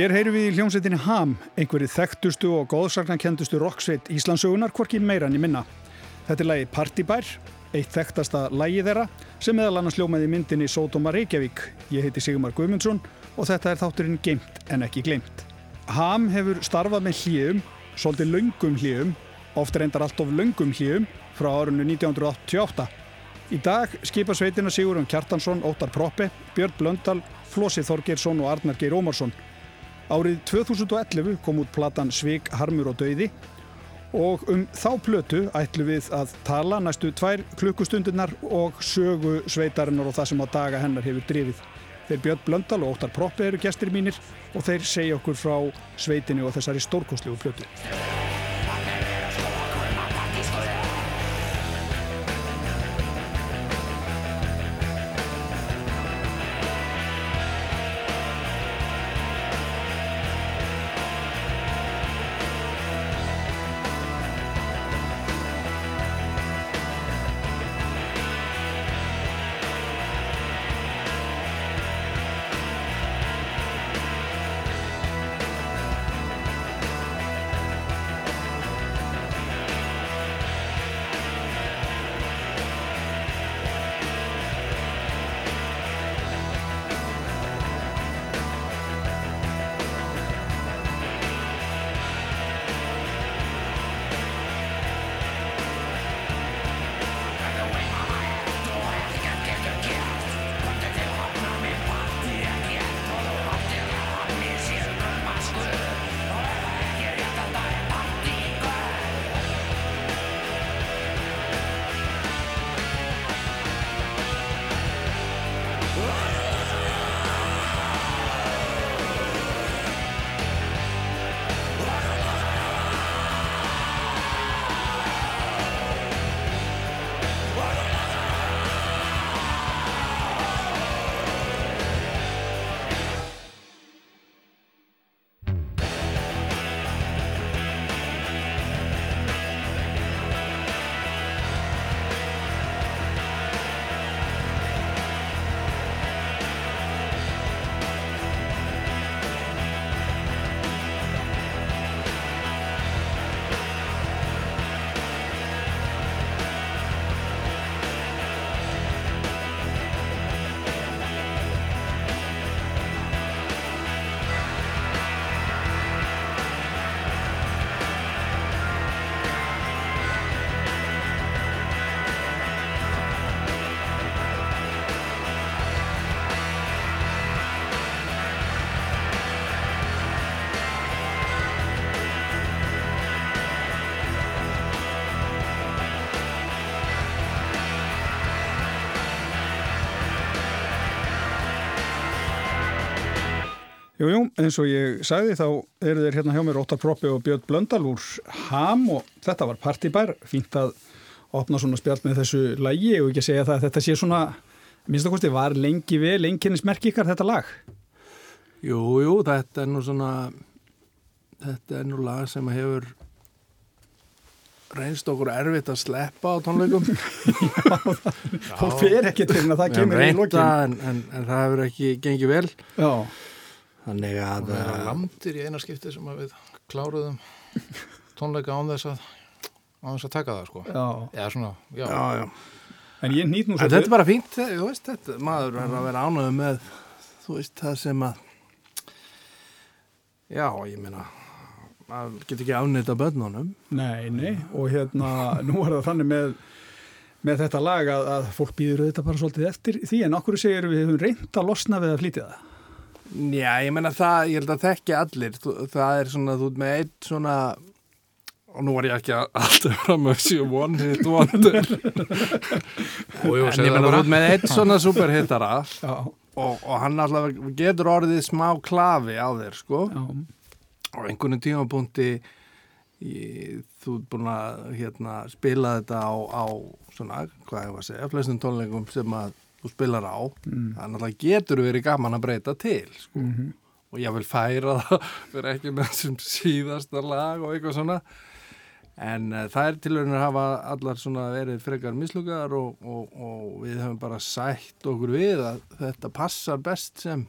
Hér heyru við í hljómsveitinni Ham, einhverju þekktustu og góðsaknakendustu rocksveit Íslandsögunar, hvorki meirann í minna. Þetta er lagi Partibær, eitt þekktasta lagi þeirra, sem meðal annars ljómaði myndinni Sódóma Reykjavík. Ég heiti Sigmar Guðmundsson og þetta er þátturinn Geimt en ekki gleimt. Ham hefur starfað með hlýjum, svolítið laungum hlýjum, oft reyndar allt of laungum hlýjum, frá árunnu 1988. Í dag skipa sveitina Sigurðan Kjartansson, Óttar Proppi, Björn Blöndal, Flósi Þorgeirsson og Arnar Geir Ómarsson. Árið 2011 kom út platan Svig, Harmur og Dauði og um þá plötu ætlu við að tala næstu tvær klukkustundunar og sögu sveitarinnar og það sem á daga hennar hefur drifið. Þeir Björn Blöndal og Óttar Proppi eru gestir mínir og þeir segja okkur frá sveitinu og þessari stórkostlegu plötu. Jújú, jú, eins og ég sagði þá eru þeir hérna hjá mér Óttar Proppi og Björn Blöndal úr Ham og þetta var partibær, fínt að opna svona spjall með þessu lægi og ekki að segja það að þetta sé svona, minnst að kosti, var lengi vel, lenginnismerk ykkar þetta lag? Jújú, jú, þetta er nú svona, þetta er nú lag sem hefur reynst okkur erfitt að sleppa á tónleikum. Já, það fyrir ekki til að það kemur í lokin. En, en, en það hefur ekki gengið vel. Já. Þannig að... Það er landir í eina skipti sem við kláruðum tónleika án þess að, án þess að taka það, sko. Já. Já, svona, já. Já, já. En ég nýtt nú svo... Þetta er bara fínt, þú veist, þetta, maður er að vera ánöðu með, þú veist, það sem að... Já, ég meina, maður getur ekki afnýtt af börnunum. Nei, nei, og hérna, nú er það þannig með með þetta lag að, að fólk býður þetta bara svolítið eftir því en okkur segir við höfum reynd að losna við að flytja það. Já, ég menna það, ég held að þekki allir, það er svona, þú veit með eitt svona, og nú var ég ekki alltaf fram að séu one hit wonder, en ég menna þú veit með eitt svona superhittara og, og hann alltaf getur orðið smá klafi á þér, sko, Já. og einhvern tímapunkti, þú ert búin að hérna, spila þetta á, á svona, hvað ég var að segja, flestum tónleikum sem að þú spilar á mm. þannig að getur verið gaman að breyta til sko. mm -hmm. og ég vil færa það fyrir ekki með þessum síðasta lag og eitthvað svona en uh, það er tilhörinu að hafa allar svona verið frekar mislugar og, og, og við höfum bara sætt okkur við að þetta passar best sem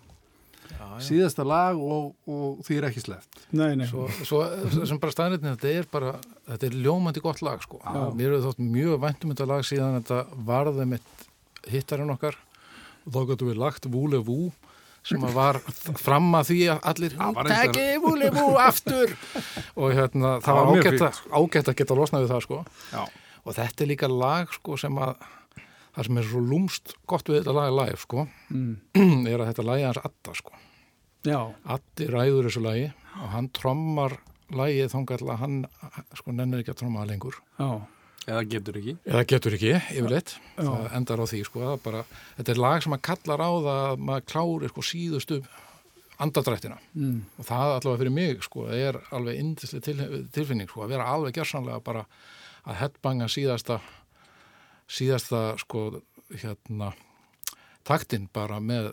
síðasta lag og, og því er ekki sleft Nei, nei. Svo, svo sem bara staðnirni, þetta er bara, þetta er ljómandi gott lag sko. Mér hefur þótt mjög væntum þetta lag síðan þetta varði mitt hittarinn okkar og þá gætu við lagt Vúle Vú sem var fram að því að allir Takki Vúle Vú aftur og hérna, það Það var ágætt, að, ágætt að geta losnað við það sko. Já. og þetta er líka lag sko, sem að það sem er svo lúmst gott við þetta lag live sko, Mm. er að þetta lagi hans Adda sko. Já, Addi ræður þessu lagi og hann trommar lagið að hann sko nennir ekki að tromma lengur já, eða getur ekki eða getur ekki, yfirleitt Já. það endar á því sko bara, þetta er lag sem að kallar á það að maður klári sko síðustu andadrættina mm. og það allavega fyrir mig sko er alveg indislega til, tilfinning sko að vera alveg gersanlega bara að headbanga síðasta síðasta sko hérna taktinn bara með,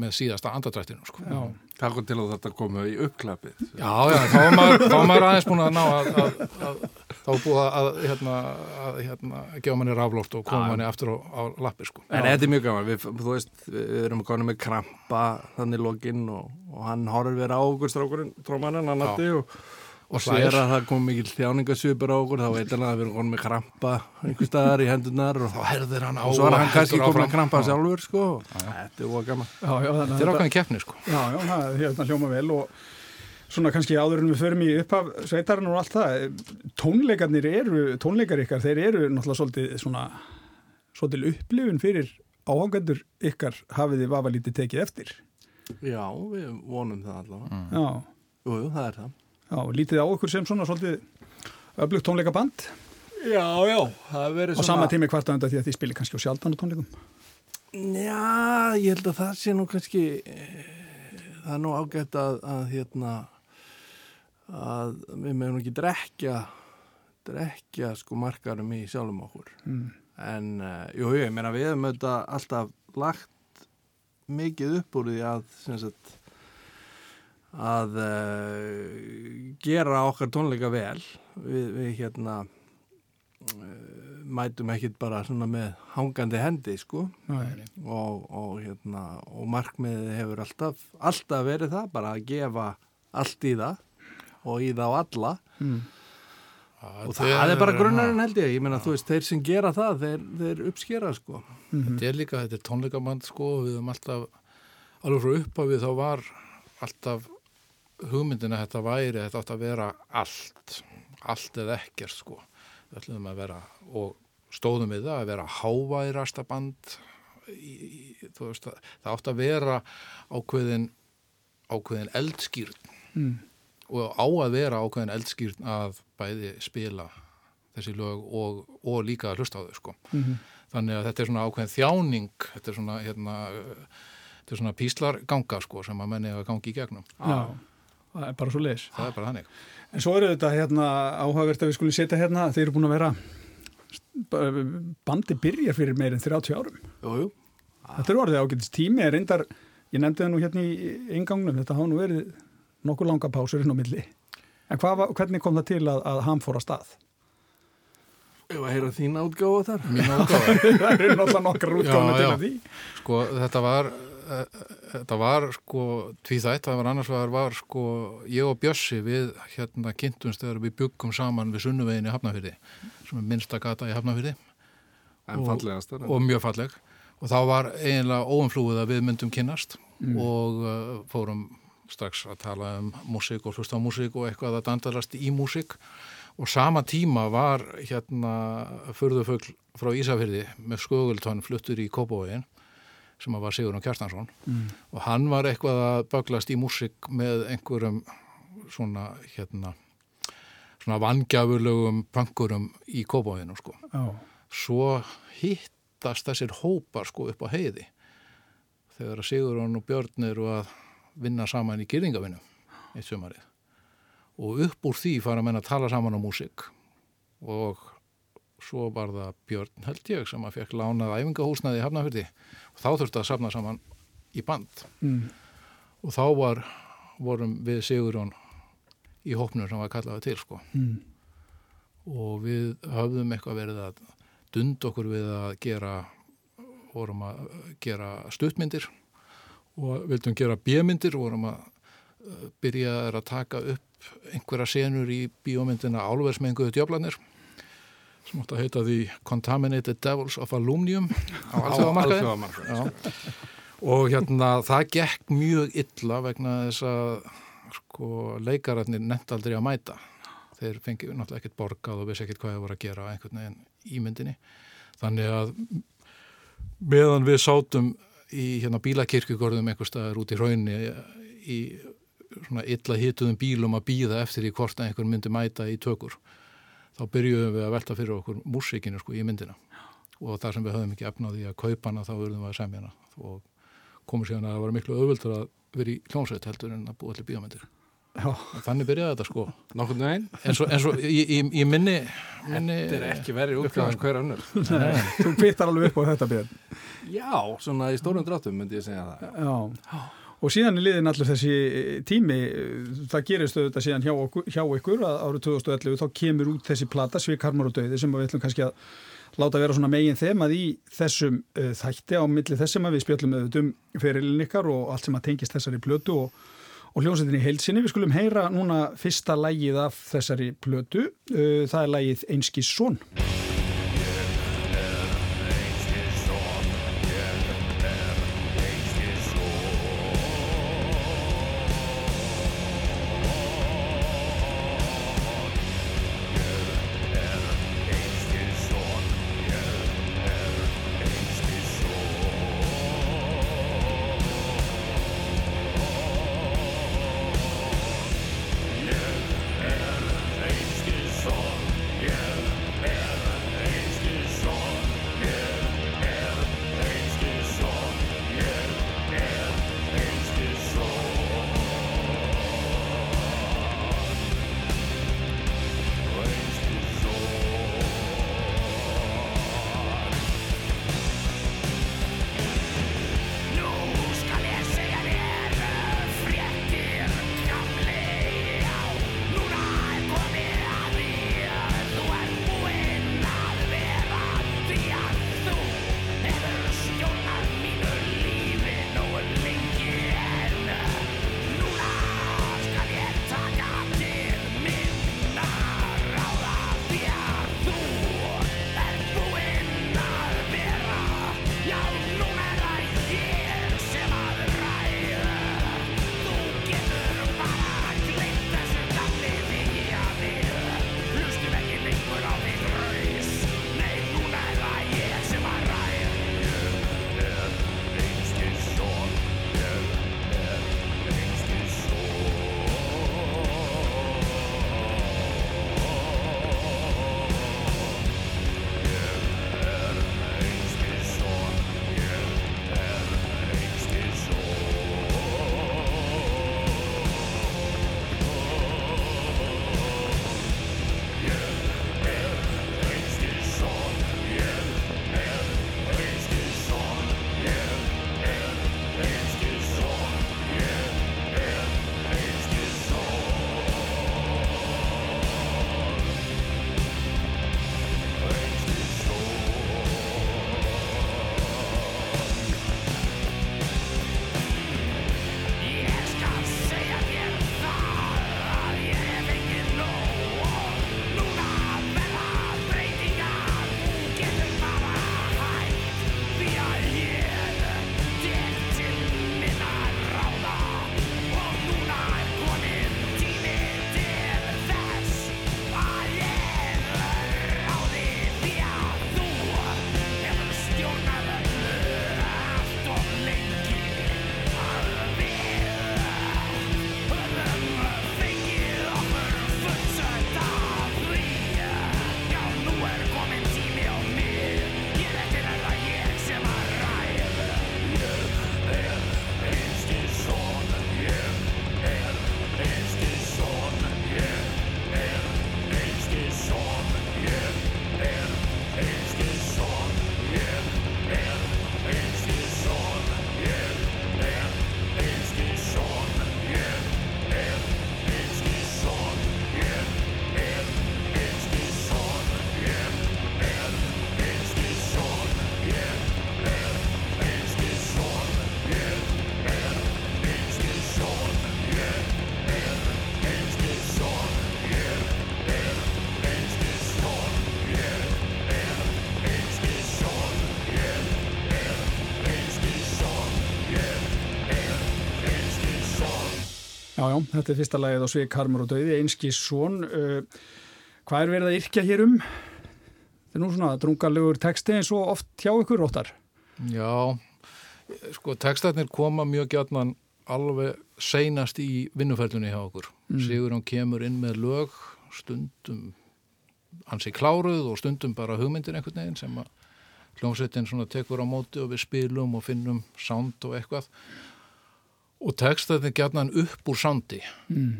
með síðasta andadrættinu sko. Já, Takk til að þetta komu í uppklappið. Já, já, þá var maður, þá var maður aðeins búin að ná að, að, að þá var búið að, hérna, að hérna, gefa manni raflóft og koma manni aftur á, á lappi, sko. En þetta er mjög gaman, við, þú veist, við erum konið með krampa þannig lokinn og, og hann horfir verið á okkur strákurinn, trómaninn, Já. natti og, og sér að það kom mikil þjáningasvipur á okkur, þá veit hann að við erum konið með krampa einhver staðar í hendurnar og, Þá herðir hann á og svo er hann kannski áfram. að krampa Já. sjálfur, sko, þetta er óga gaman. já, já, Þetta er ákveðin keppni, sko. Já, já, það er hérna hljóma vel og svona kannski áður en við förum í upphaf sveitarinn og allt það, tónleikarnir eru, tónleikar ykkar, þeir eru náttúrulega svolítið svona, svolítið upplifun fyrir áhangendur ykkar hafið þið vafa lítið tekið eftir. Já, við vonum það allavega. Já, Jú, jú, það er það. Já, lítið á okkur sem svona svolítið öflugt tónleikaband Já, já, það er verið á sama tími hvart að því að þið spilir kannski á sjaldan á tónleikum. Já, ég held að það sé nú kannski eh, það er nú ágætt að, að hérna að við meðum ekki drekja drekja sko markarum í sjálfum okkur Mm. en uh, jú, ég meina við hefum auðvitað alltaf lagt mikið upp úr því að sem sagt að uh, gera okkar tónleika vel. Við, við hérna uh, mætum ekkit bara svona með hangandi hendi sko. Nei, og, og, hérna, og markmiðið hefur alltaf, alltaf verið það bara að gefa allt í það og í það á alla. Mm. og það er bara grunnarinn held ég, ég meina þú veist, þeir sem gera það, þeir, þeir uppskera sko. Þetta er líka, þetta er tónleikaband, sko, við höfum alltaf, alveg frá upphafið þá var alltaf hugmyndin að þetta væri, þetta átt að vera allt, allt eða ekkert, sko. Við ætlum að vera, og stóðum við það að vera háværasta band, í, í, veist, það, átt að vera ákveðin, ákveðin eldskýrn Mm. og á að vera ákveðin eldskýrn að bæði spila þessi lög og, og líka að hlusta á þau, sko. Mm. Þannig að þetta er svona ákveðin þjáning, þetta er svona, hérna, þetta er svona píslarganga sko sem að menni að gangi í gegnum. Já, það er bara svo leiðis. Það er bara þannig. En svo eru þetta hérna áhugavert að við skulum setja hérna, þeir eru búin að vera bandi byrjar fyrir meir en 30 árum. Jú, jú. Þetta eru orðið ágætis tími, er reyndar, ég nefndi það nú hérna í ingangnum, þetta hafa nú verið nokkuð langa pásur inn á milli. En hvað, var- hvernig kom það til að, að ham fór að stað? Ef að heyra þína útgáfa þar. Mín ágáða. það eru náttúrulega nokkar útgáðan Já, til að því. Sko þetta var, uh, þetta var sko tvíþætt, það var annars var, var sko ég og Bjössi við hérna kynntumst þegar við byggum saman við sunnuvegin í Hafnafyrði, sem er minnsta gata í Hafnafyrði En Og- og mjög falleg. Og þá var eiginlega óumflúið að við myndum kynnast og uh, fórum strax að tala um músík og hlusta á músík og eitthvað að dandalast í músík. Og sama tíma var hérna förðufögl frá Ísafyrði með skugultvann fluttur í Kópavógin sem var Sigurðan Kjartansson. Mm. og hann var eitthvað að böglast í músík með einhverjum svona hérna svona vangjafurlegum punkurum í Kópavóginu sko. Já, svo hittast þessir hópar sko upp á heiði þegar að Sigurðan og Björn eru að vinna saman í gyrðingavinnu eitt sumarið. Og upp úr því fara menn að tala saman á músík og svo var það Björn held ég sem að fekk lánað æfingahúsnaði í Hafnafjörði og þá þurfti að safna saman í band mm. og þá var, vorum við Sigurðan í hópnum sem var kallaði til sko Mm. og við höfðum eitthvað verið að dund okkur við að gera vorum að gera stuttmyndir og vildum gera bjömyndir og vorum að uh, byrja að taka upp einhverja senur í bíómyndina Álversmenguðu djöflanir sem átt að heita því Contaminated Devils of Alumnium á alþjóðamarkaði. og hérna það gekk mjög illa vegna þess að sko, leikararnir nefndaldri að mæta. Þeir fengið náttúrulega ekkert borgað og vissi ekkert hvað það voru að gera einhvern veginn ímyndinni þannig að meðan við sátum í hérna bílakirkugorðum einhver staðar út í raunni í svona illa hituðum bílum að býða eftir í hvort einhver myndi mæta í tökur þá byrjuðum við að velta fyrir okkur músikinu sko í myndina. Og þar sem við höfum ekki efnaði að kaupa hana þá verðum við að semja hana. Og komum síðan að það var miklu öðvöldur að vera í hljómsveit heldur en að búa allir bíómyndir. Þannig byrjaði þetta sko. Nokkurnu einn en svo, en svo í, í, í minni, minni þetta er ekki verið útgáðan hver annur þú kvittar alveg upp á þetta björn. Já, svona í stórum dráttum myndi ég segja það. Já Og síðan er liðin allir þessi tími, það gerist auðvitað síðan hjá, okkur, hjá ykkur að árið 2011 þá kemur út þessi plata Svíkarmar og döði sem við ætlum kannski að láta vera svona megin þemað í þessum uh, þætti á milli þessum að við spjöllum auðvitað um ferilin ykkar og allt sem að tengist þessari plötu og, og hljómsveitinni heilsinni. Við skulum heyra núna fyrsta lægið af þessari plötu, uh, það er lægið Einskís Són. Já, þetta er fyrsta lagið á Svig Harmur og Dauði, Einskísson. Uh, hvað er verið að yrkja hér um? Þetta er nú svona drungarlegur texti eins og oft hjá ykkur róttar. Já, sko textatnir koma mjög gætnan alveg seinast í vinnufællunni hjá okkur. Mm. Sigur hann kemur inn með lög, stundum hans er kláruð og stundum bara hugmyndir einhvern veginn sem að hljómsveitin tekur á móti og við spilum og finnum sound og eitthvað og textatnir gætnan upp úr soundi mm.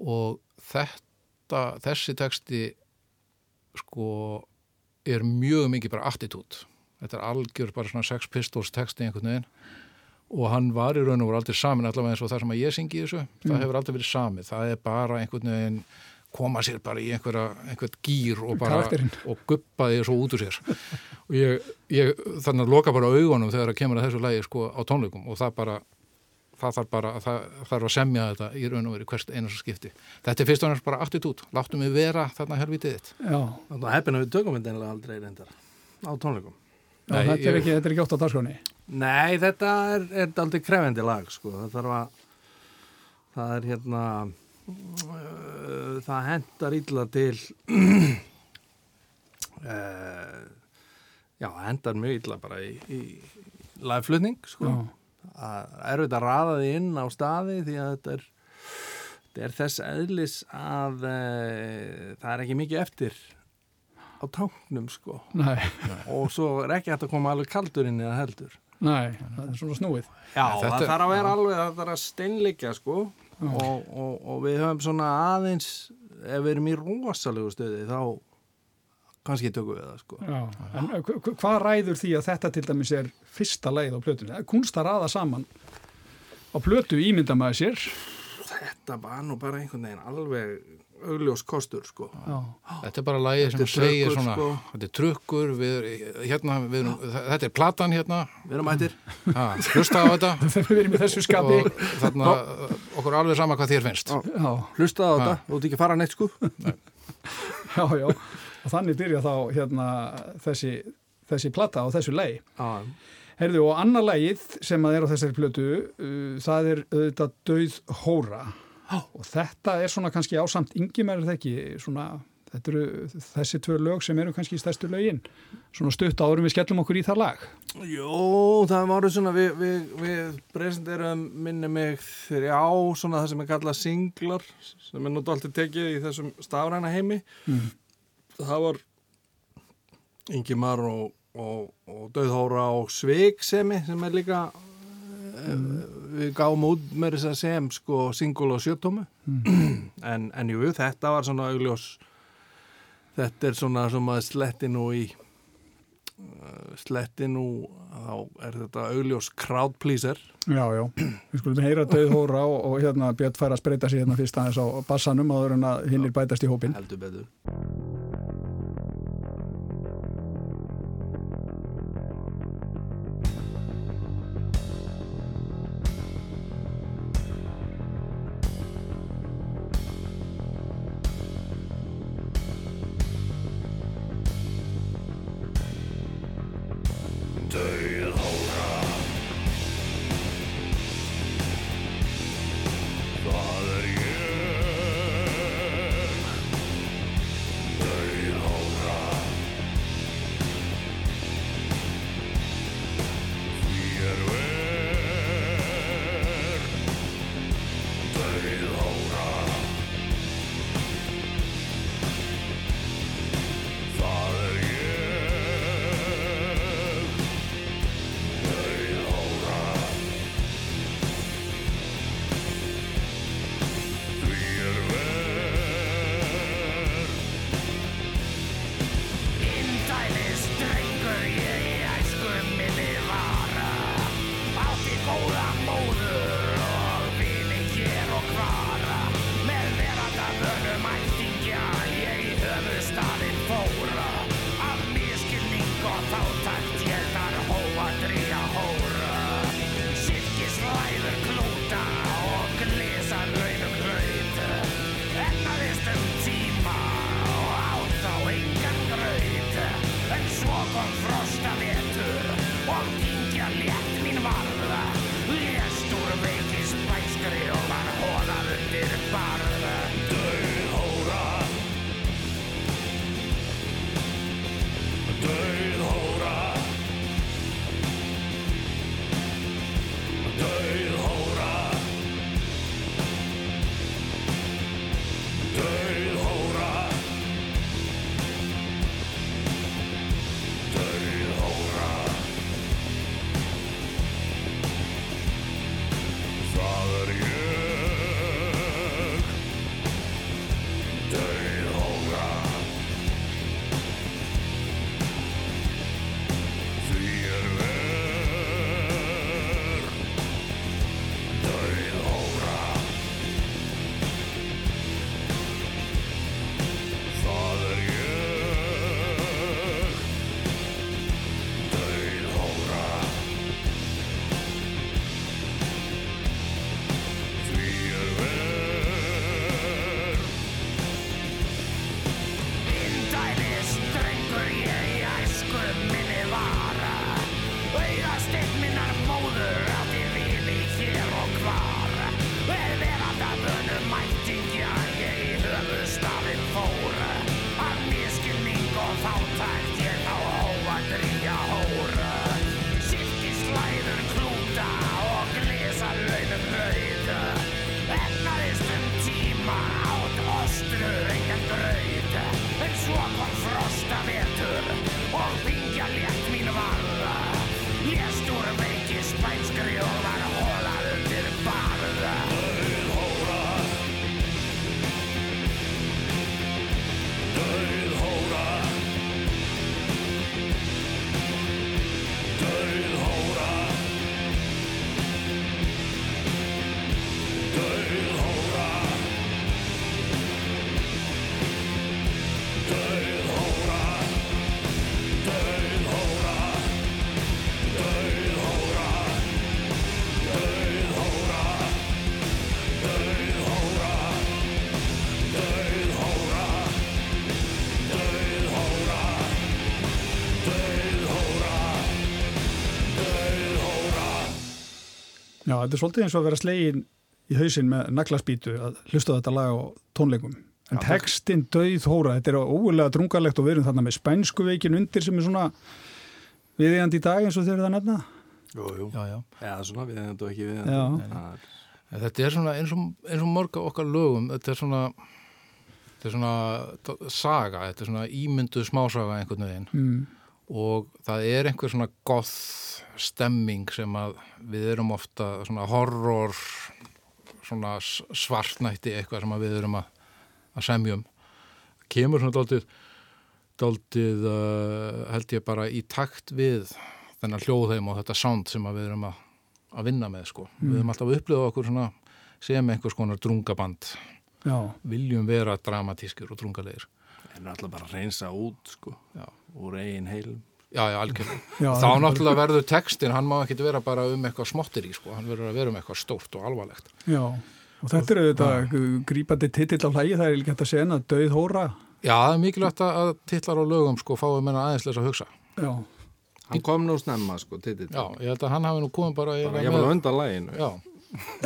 og þetta, þessi texti sko er mjög mikið bara attitút. Þetta er algjör bara svona sex pistols texti einhvern veginn. Og hann var í raun og voru aldrei samin allavega eins og það sem að ég syngi í þessu, mm. það hefur aldrei verið samið. Það er bara einhvern veginn koma sér bara í einhverja, einhvern gýr og bara, Karakterinn. og guppa því svo út úr sér. Og ég, ég þannig að loka bara augunum þegar það kemur að þessu lægi sko á tónleikum. Og það bara það þarf bara, það þarf að semja þetta í raun og veri hvert einars skipti. Þetta er fyrst og næst bara attitút, láttum við vera þarna helvítið þitt. Þannig að hefina við tökum við einlega aldrei reyndar á tónleikum. Já, Nei, þetta, er ekki, þetta er ekki ótt á dagskráni Nei, þetta er, er aldrei krefendi lag sko. það þarf að það er hérna uh, það hendar illa til uh, já, hendar mjög illa bara í, í lagflutning sko. Já að erfitt að raða því inn á staði því að þetta er, þetta er þess eðlis að e, það er ekki mikið eftir á táknum sko. Nei. og svo er ekki hægt að koma alveg kaldur inn eða heldur. Nei, það er svona snúið. Já, þetta það þarf að vera alveg, það þarf að steinleika sko. Og, og, og við höfum svona aðeins ef við erum í rosalegu stöði þá kannski tökum við það sko. Já, en hvað ræður því að þetta til dæmis er fyrsta leið á plötunni? Kunst að ræða saman á plötu ímynda maður sér? Þetta var nú bara einhvern veginn alveg augljós kostur sko. Já. Þetta er bara lægið sem segir trukkur, svona, sko. þetta er trukkur, við, hérna, við, þetta er platan hérna. Við erum ættir. Hlusta á þetta. við erum í þessu skapi. Þarna, okkur alveg sama hvað þér finnst. Hlusta á þetta, þú ert ekki fara neitt sko. já, já og þannig byrja þá hérna þessi, þessi platta á þessu lei ah. Herðu og annar leið sem að er á þessari plötu uh, það er auðvitað Dauð Hóra ah. og þetta er svona kannski ásamt yngjumærið ekki svona Þetta eru þessi tvö lög sem eru kannski í stærstu lögin. Svona stutt árum við skellum okkur í það lag. Jó, það var svona, við, við, við presenterum minni mig þrjá svona það sem er kallað singlar sem er nút alltaf tekið í þessum stafræna heimi. Mm það var Ingimar og, og, og Dauðhóra og Sveiksemi sem er líka mm. við gáum út með þess að sem sko singul og sjöttómu mm. en, en jú, þetta var svona augljós. Þetta er svona sem að sletti nú í uh, sletti nú þá er þetta augljós crowd pleaser. Já, já, við skulum heyra Dauðhóra og, og hérna Björn fær að spreita sig hérna fyrst aðeins á bassanum áður en að hinnir bætast í hópin Heldur betur Já, þetta er svolítið eins og að vera slegin í hausin með naglaspítu að hlusta þetta lag á tónleikum. En Já, textin döið hóra, þetta er ógulega drungarlegt og við erum þarna með spænsku veikin undir sem er svona viðegandi í dag eins og þeir eru það nefna. Jú, jú. Já, já. Já, svona viðegandi og ekki viðegandi. Er... Þetta er svona eins og, eins og mörg af okkar lögum, þetta er svona, þetta er svona saga, þetta er svona ímyndu smásaga einhvern veginn. Mm og það er einhver svona goth stemming sem að við erum ofta svona horror svona svartnætti eitthvað sem við erum að, að semjum kemur svona dáltið dáltið uh, held ég bara í takt við þennan hljóðheim og þetta sound sem við erum að, að vinna með sko mm. við erum alltaf að upplifa okkur svona sem einhvers konar drungaband Já. viljum vera dramatískir og drungalegir en alltaf bara að reynsa út sko Já úr eigin heilum Já, já, algjörlega. Þá náttúrulega verður textin, hann má ekki vera bara um eitthvað smottir í, sko, hann verður að vera um eitthvað stórt og alvarlegt. Já, og þetta eru þetta grípandi titill á hlægi, það er ekki hægt að segja en að döið hóra. Já, það er mikilvægt að titlar á lögum, sko, fáið menna aðeinsleis að hugsa. Já. Hann kom nú snemma, sko, titill. Já, ég held að hann hafi nú komið bara... Bara ég var undan læginu. Já.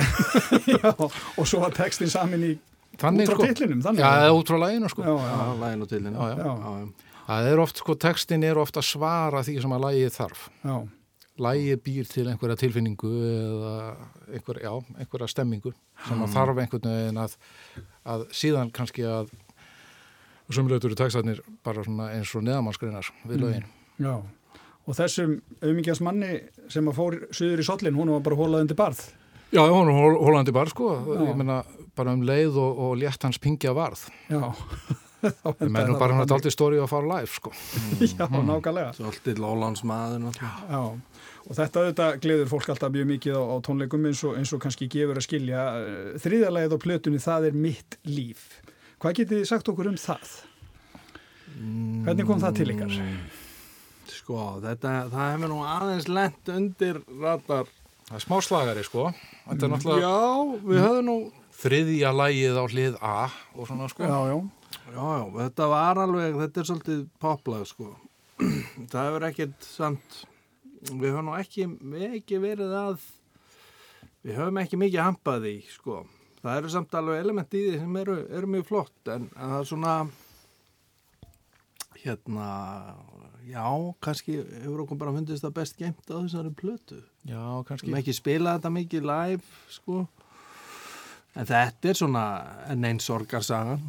já, og svo var textin samin í Þannig, út frá sko, tillinum, þannig. Já, út frá læginu, sko. Já, já, læginu og tillinu. Já, já. já það er oft, sko, textin er ofta að svara því sem að lægið þarf já. lægið býr til einhverja tilfinningu eða einhver, já, einhverja stemmingu sem að þarf einhvern veginn að, að síðan kannski að sumlautur í textarnir bara eins og neðamannskreinar við lögin mm. Já, og þessum auðmyggjans manni sem að fór söður í sollin, hún var bara hólaðandi barð Já, hún var hólaðandi barð, sko já. ég menna bara um leið og, og létt hans pingja varð Já Við mennum bara hann að daldi stóri að fara live sko. Já, mm. nákvæmlega. Svolítið lólansmaður Já, og þetta auðvitað gleður fólk alltaf mjög mikið á, á tónleikum eins og, eins og kannski gefur að skilja. Þriðalegið á plötunni, það er mitt líf. Hvað getið þið sagt okkur um það? Hvernig kom það til ykkar? Sko, þetta, það hefur nú aðeins lent undir ratar. Það er smá slagari sko. Þetta er náttúrulega... Já, við höfum nú... Þriðja lægið á hlið A og svona sko. Já, já. Já, já, þetta var alveg, þetta er svolítið poplag sko. Það hefur ekkert samt, við höfum nú ekki, ekki verið að, við höfum ekki mikið hampað í sko. það eru samt alveg element í því sem eru, eru mjög flott en það er svona hérna já, kannski hefur okkur bara fundist það best geimt á þessari plötu Já, kannski. Við erum ekki spilað þetta mikið live sko En þetta er svona enn einn sorgarsagan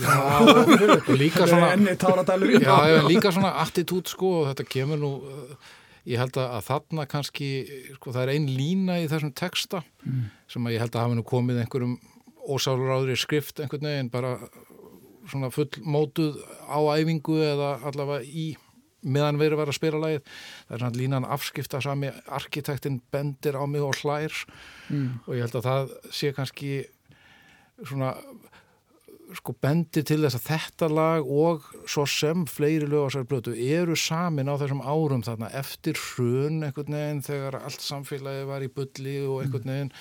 Já, og líka svona Enni táradalur Já, já, líka svona attitút sko og þetta kemur nú uh, ég held að þarna kannski sko það er ein lína í þessum texta sem að ég held að hafa nú komið einhverjum ósáluráður í skrift einhvern veginn bara svona full mótuð á æfingu eða allavega í meðan við erum að vera að spila lagið. Það er svona línan afskipta sami arkitektin bendir á mig og hlær. Og ég held að það sé kannski svona sko bendi til þess að þetta lag og svo sem fleiri lög á þessari blötu eru samin á þessum árum þarna eftir hrun einhvern veginn þegar allt samfélagi var í bulli og einhvern veginn.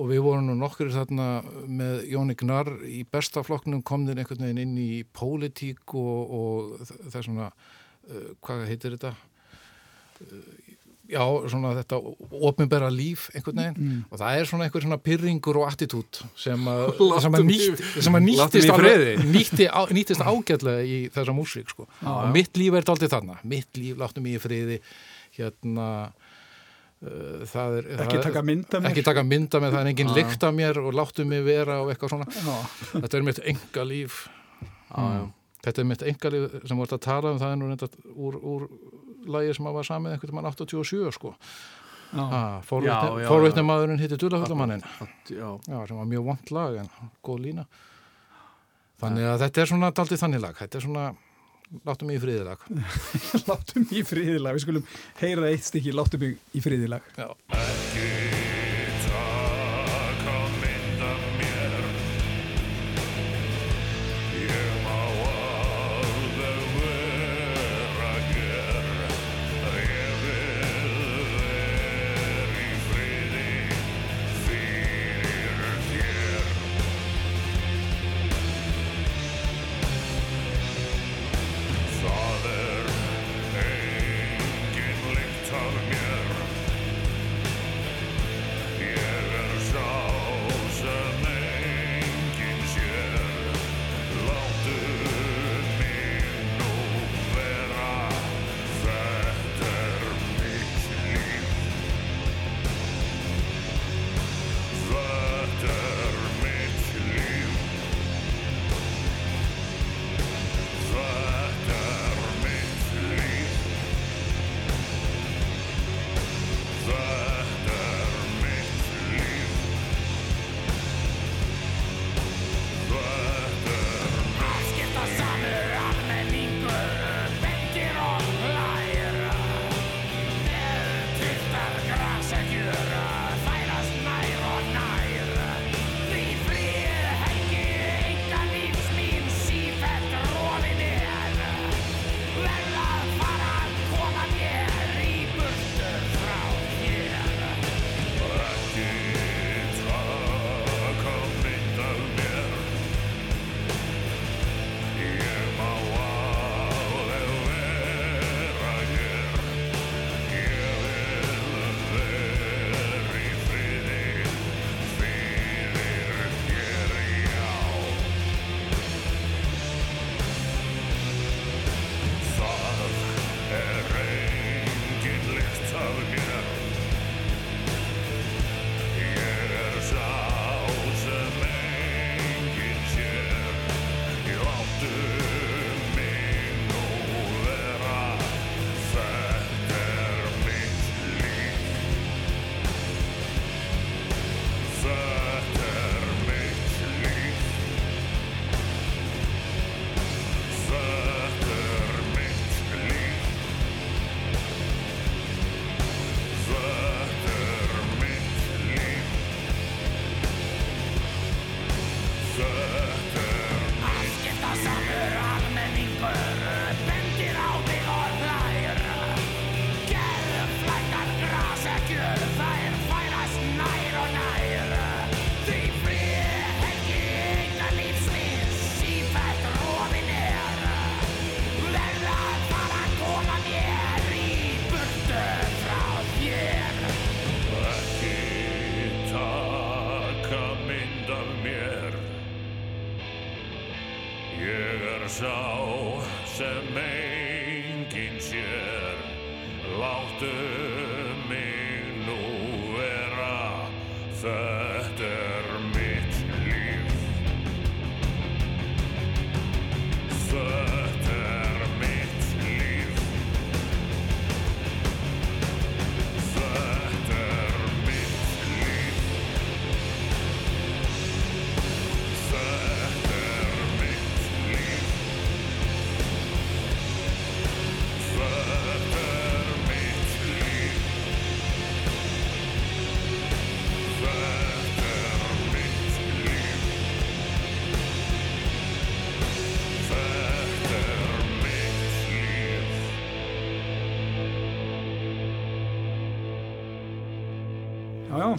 Og við vorum nú nokkur þarna með Jóni Gnarr í bestaflokknum komðin einhvern veginn inn í pólitík og, og svona uh, hvað heitir þetta? Uh, já, svona þetta opinbera líf einhvern veginn. Og það er svona einhver svona pyrringur og attitút sem að, sem að, nýtt, sem að nýttist, alveg, nýtti, á, nýttist ágætlega í þessa músík sko. og mitt líf er daldið þarna. Mitt líf, láttu mig í friði. Hérna uh, það er Ekki það, taka mynd af mér. ekki taka mynda með það er engin lykt af mér og láttu mig vera og eitthvað svona. Já. þetta er mitt enga líf Já, já. Þetta er mitt enga líf sem voru að tala um það er nú reynda úr, úr lagi sem að var samið einhvern mann 87 sko. Forvitni maðurinn hitti já, sem var mjög vond lag en góð lína. Þannig að þetta er svona daldið þannig lag. Þetta er svona, láttu mig í friðilag Láttu mig í friðilag, við skulum heyra eitt stykki Láttu mig í friðilag já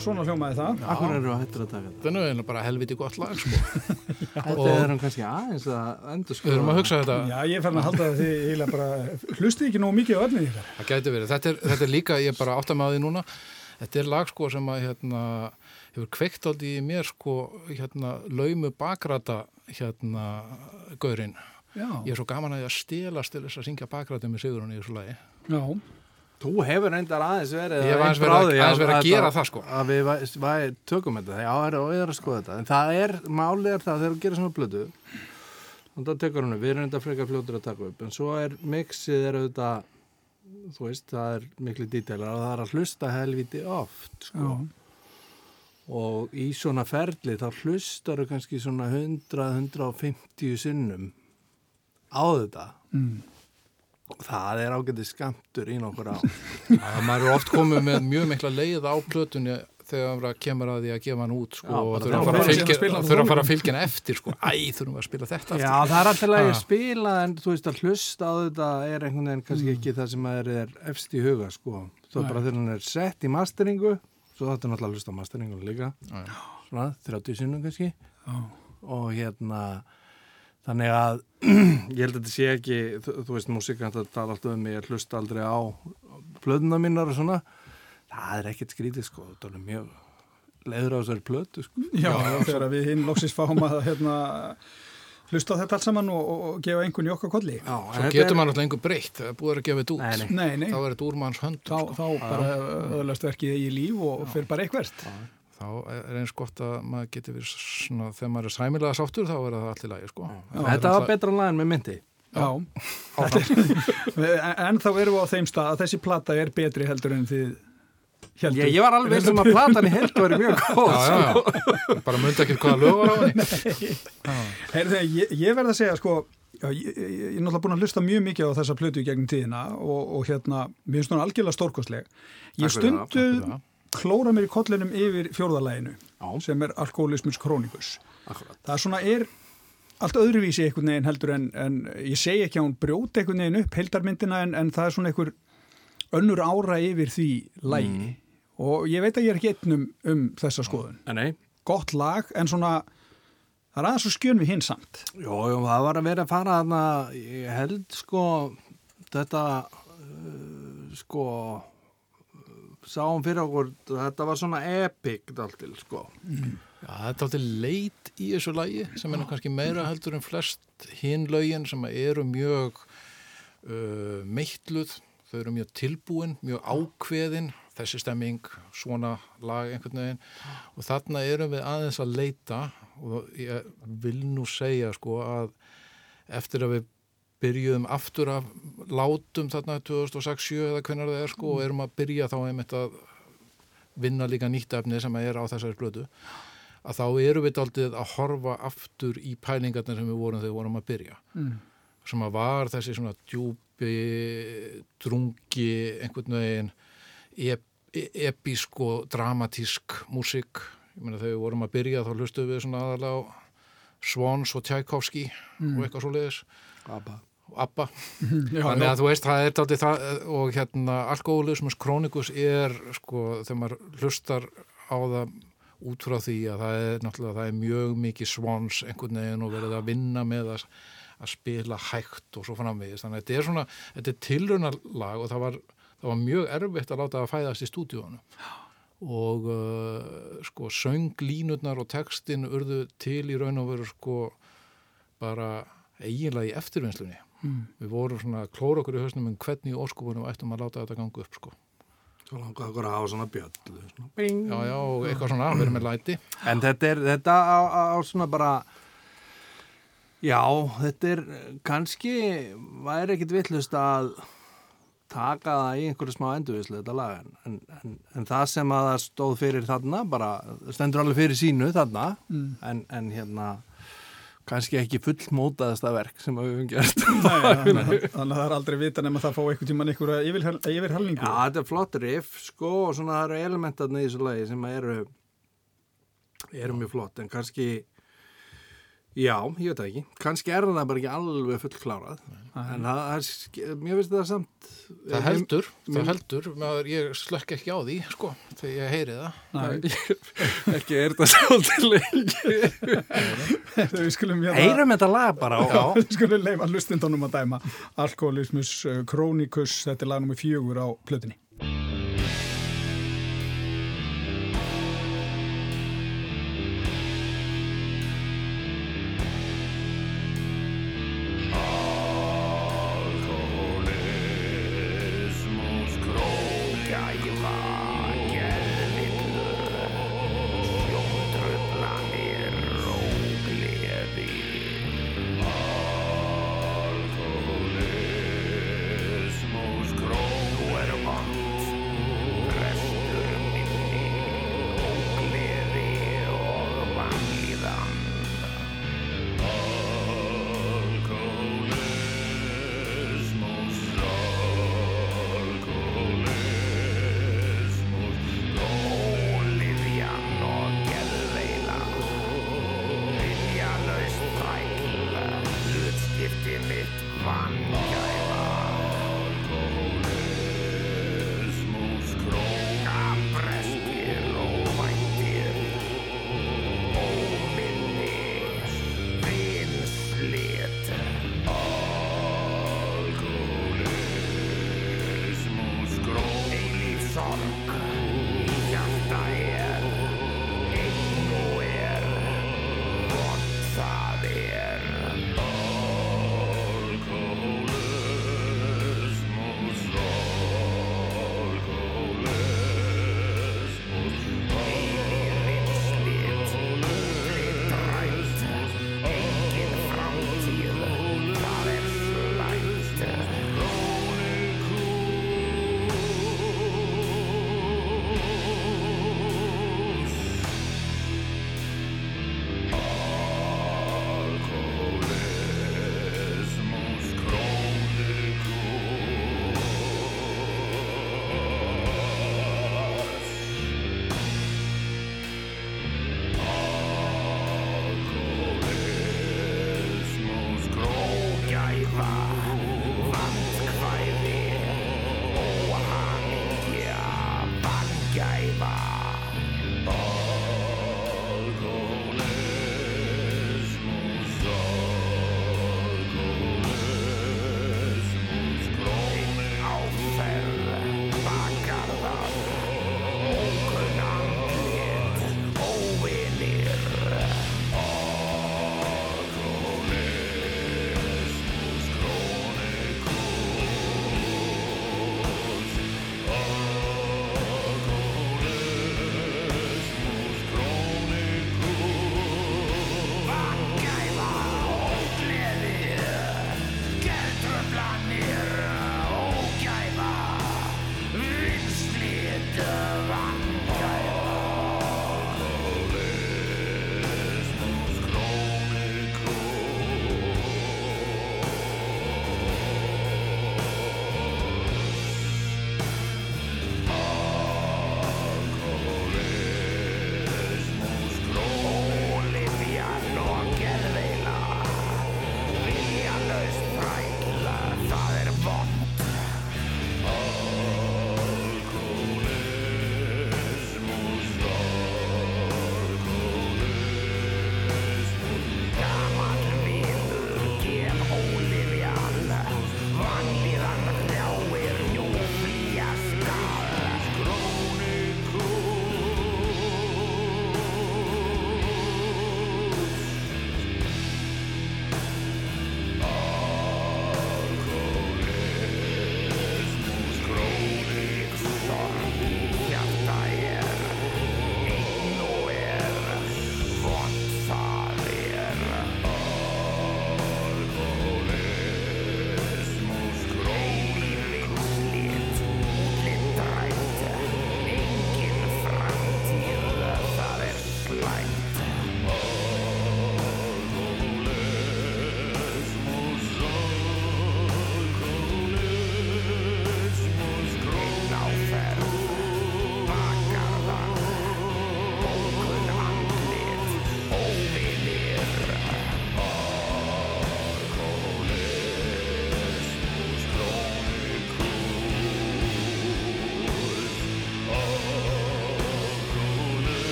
svona hljómaði það. Akkur eru að hættur að taka þetta? Það er nú eiginlega bara helviti gott lag sko. Þetta er hann kannski aðeins að endur Við erum að hugsa þetta, Já, ég er farin að halda það því eiginlega bara hlustið ekki nógu mikið á öllin ykkar. það gæti verið þetta er, þetta er líka, ég er bara átt að með á því núna Þetta er lag sko sem að hérna, hefur kveikt aldrei í mér sko hérna, laumu bakrata hérna, gaurinn Já, Ég er svo gaman að ég að stelast til þess að syngja bakrata með Sigurinn í þessu lagi já, Þú hefur reyndar aðeins verið Ég hef aðeins verið að- verið að þetta- gera það, sko. Að við væ- tökum þetta, já, er, ég er að skoða þetta En það er, málið er það, þegar þú gerir svona blödu og það tekur hann upp, við erum þetta frekar fljótur að taka upp en svo er mixið er auðvitað þú veist, það er miklu dítelar og það er að hlusta helviti oft sko. já. og í svona ferli þá hlustar þú kannski svona 100-150 sinnum á þetta Mm. Það er ágætið skamtur í nokkur á að maður er oft komið með mjög mikla leið á plötunni þegar það kemur að því að gefa hann út sko, Já, og bara þurfa að að að að fara að fylgja hann eftir sko. æ, þurfum við að spila þetta Já, aftur það er alltaf að Ah. ég spila en þú veist að hlusta á þetta er einhvern veginn kannski ekki það sem er, er efst í huga sko. Svo bara þegar hann er sett í masteringu svo þetta er náttúrulega að hlusta á masteringu líka Já. svona 30 sinnum kannski Já. og hérna þannig að ég held að þetta sé ekki þú, þú veist, músikant að tala alltaf um mig ég hlusta aldrei á plöðuna mínar og svona. Það er ekkert skrítið sko, þetta er mjög leiður á þessari plötu sko. Já, þegar við hinn loksist fáum að hérna, hlusta á þetta allt saman og, og, og gefa einhvern í okkar kolli. Já, svo getur maður alltaf einhver breytt. Það er búið að gefa þetta út. Nei, nei. Nei, nei, þá er þetta úr manns hönd þá, þá bara öðlast verkið í líf og fyrir bara eitthvert. Þá er eins gott að maður getur verið svona, þegar maður er sæmilega sáttur þá er það allt í lagi sko. Þetta var betra lag en með myndi Já, en, en þá erum við á þeim stað að þessi plata er betri heldur en þið heldur. Ég, ég var alveg sem að platan í held var mjög góð já, já, já. bara myndi ekki hvaða lög var á henni ég, ég verð að segja sko Já, ég, ég, ég er náttúrulega búin að hlusta mjög mikið á þessa plötu í gegnum tíðina og, og hérna, mér finnst hún algjörlega stórkostleg. Ég stundu. Klóra mér í kollinum yfir fjórðalæginu sem er alkoholismus krónikus. Akkurat. Það er svona er allt öðruvísi einhvern veginn heldur en, en ég segi ekki að hún brjóti einhvern veginn upp heildarmyndina en, en það er svona einhver önnur ára yfir því lægi Mm. og ég veit að ég er ekki einn um, þessa skoðun. Nei, Gott lag en svona það er aðeins svo skjön við hinn samt. Jó, jó, það var að vera að fara þarna, ég held sko þetta uh, sko sáum fyrir okkur, þetta var svona epic daltil sko. Já, það er alltaf leit í þessu lagi sem er nú kannski meira heldur en flest hinn lögin sem eru mjög uh, meitluð, þau eru mjög tilbúin, mjög ákveðin, þessi stemming, svona lag einhvern veginn. Og þarna erum við aðeins að leita og ég vil nú segja sko að eftir að við byrjuðum aftur af látum þarna 2006-07 eða hvernig það er sko og erum að byrja þá einmitt að vinna líka nýtt efni sem er á þessari blödu að þá erum við daldið að horfa aftur í pælingarnir sem við vorum þegar við vorum að byrja. Mm. sem að var þessi svona djúpi drungi einhvern veginn ep, episk og dramatísk músík. Ég meina þegar við vorum að byrja þá hlustuðum við svona aðalega á Swans og Tchaikovsky og eitthvað svo leiðis Abba. Abba Já, Þannig að þú veist, það er dálítið það og hérna alkoholismus krónikus er sko, þegar maður hlustar á það út frá því að það er náttúrulega, það er mjög mikið svons einhvern veginn og verið að vinna með að, að spila hægt og svo framvegis. Þannig að þetta er svona, þetta er tilraunalag og það var, það var mjög erfitt að láta það fæðast í stúdíónu. Og uh, sko, sönglínurnar og textin urðu til í raun og veru sko bara eiginlega í eftirvinnslunni. Við vorum svona að klóra okkur í hausnum um hvernig óskupunum ættum að láta þetta ganga upp, sko. Svo langaði okkur að hafa svona bjöllu. Já, já, eitthvað svona, verið með læti. En þetta er, þetta á, á, á svona bara, já, þetta er kannski, væri ekkit vittlust að taka það í einhverju smá endurvislu þetta lag en, en, en, það sem að það stóð fyrir þarna bara, stendur alveg fyrir sínu þarna en, en hérna kannski ekki fullmótaðasta verk sem við höfum gert þannig að að það er aldrei vita nema það fá einhvern tíman einhverja yfir, yfirhalningu. Já, þetta er flott riff sko og svona það eru elementarni í þessu lagi sem eru eru mjög flott en kannski já, ég veit það ekki. Kannski er það bara ekki alveg fullklárað. En það er, mér finnst það samt Það heldur, Mér- það heldur, maður, ég slökk ekki á því, sko, þegar ég heyri það. Nei, ekki er þetta svolítið lengi. Við skulum hérna... heyrum þetta lag bara og, Já, við skulum leifa hlustindunum að dæma Alkoholismus Krónikus, þetta er lag nummer fjögur á plötunni.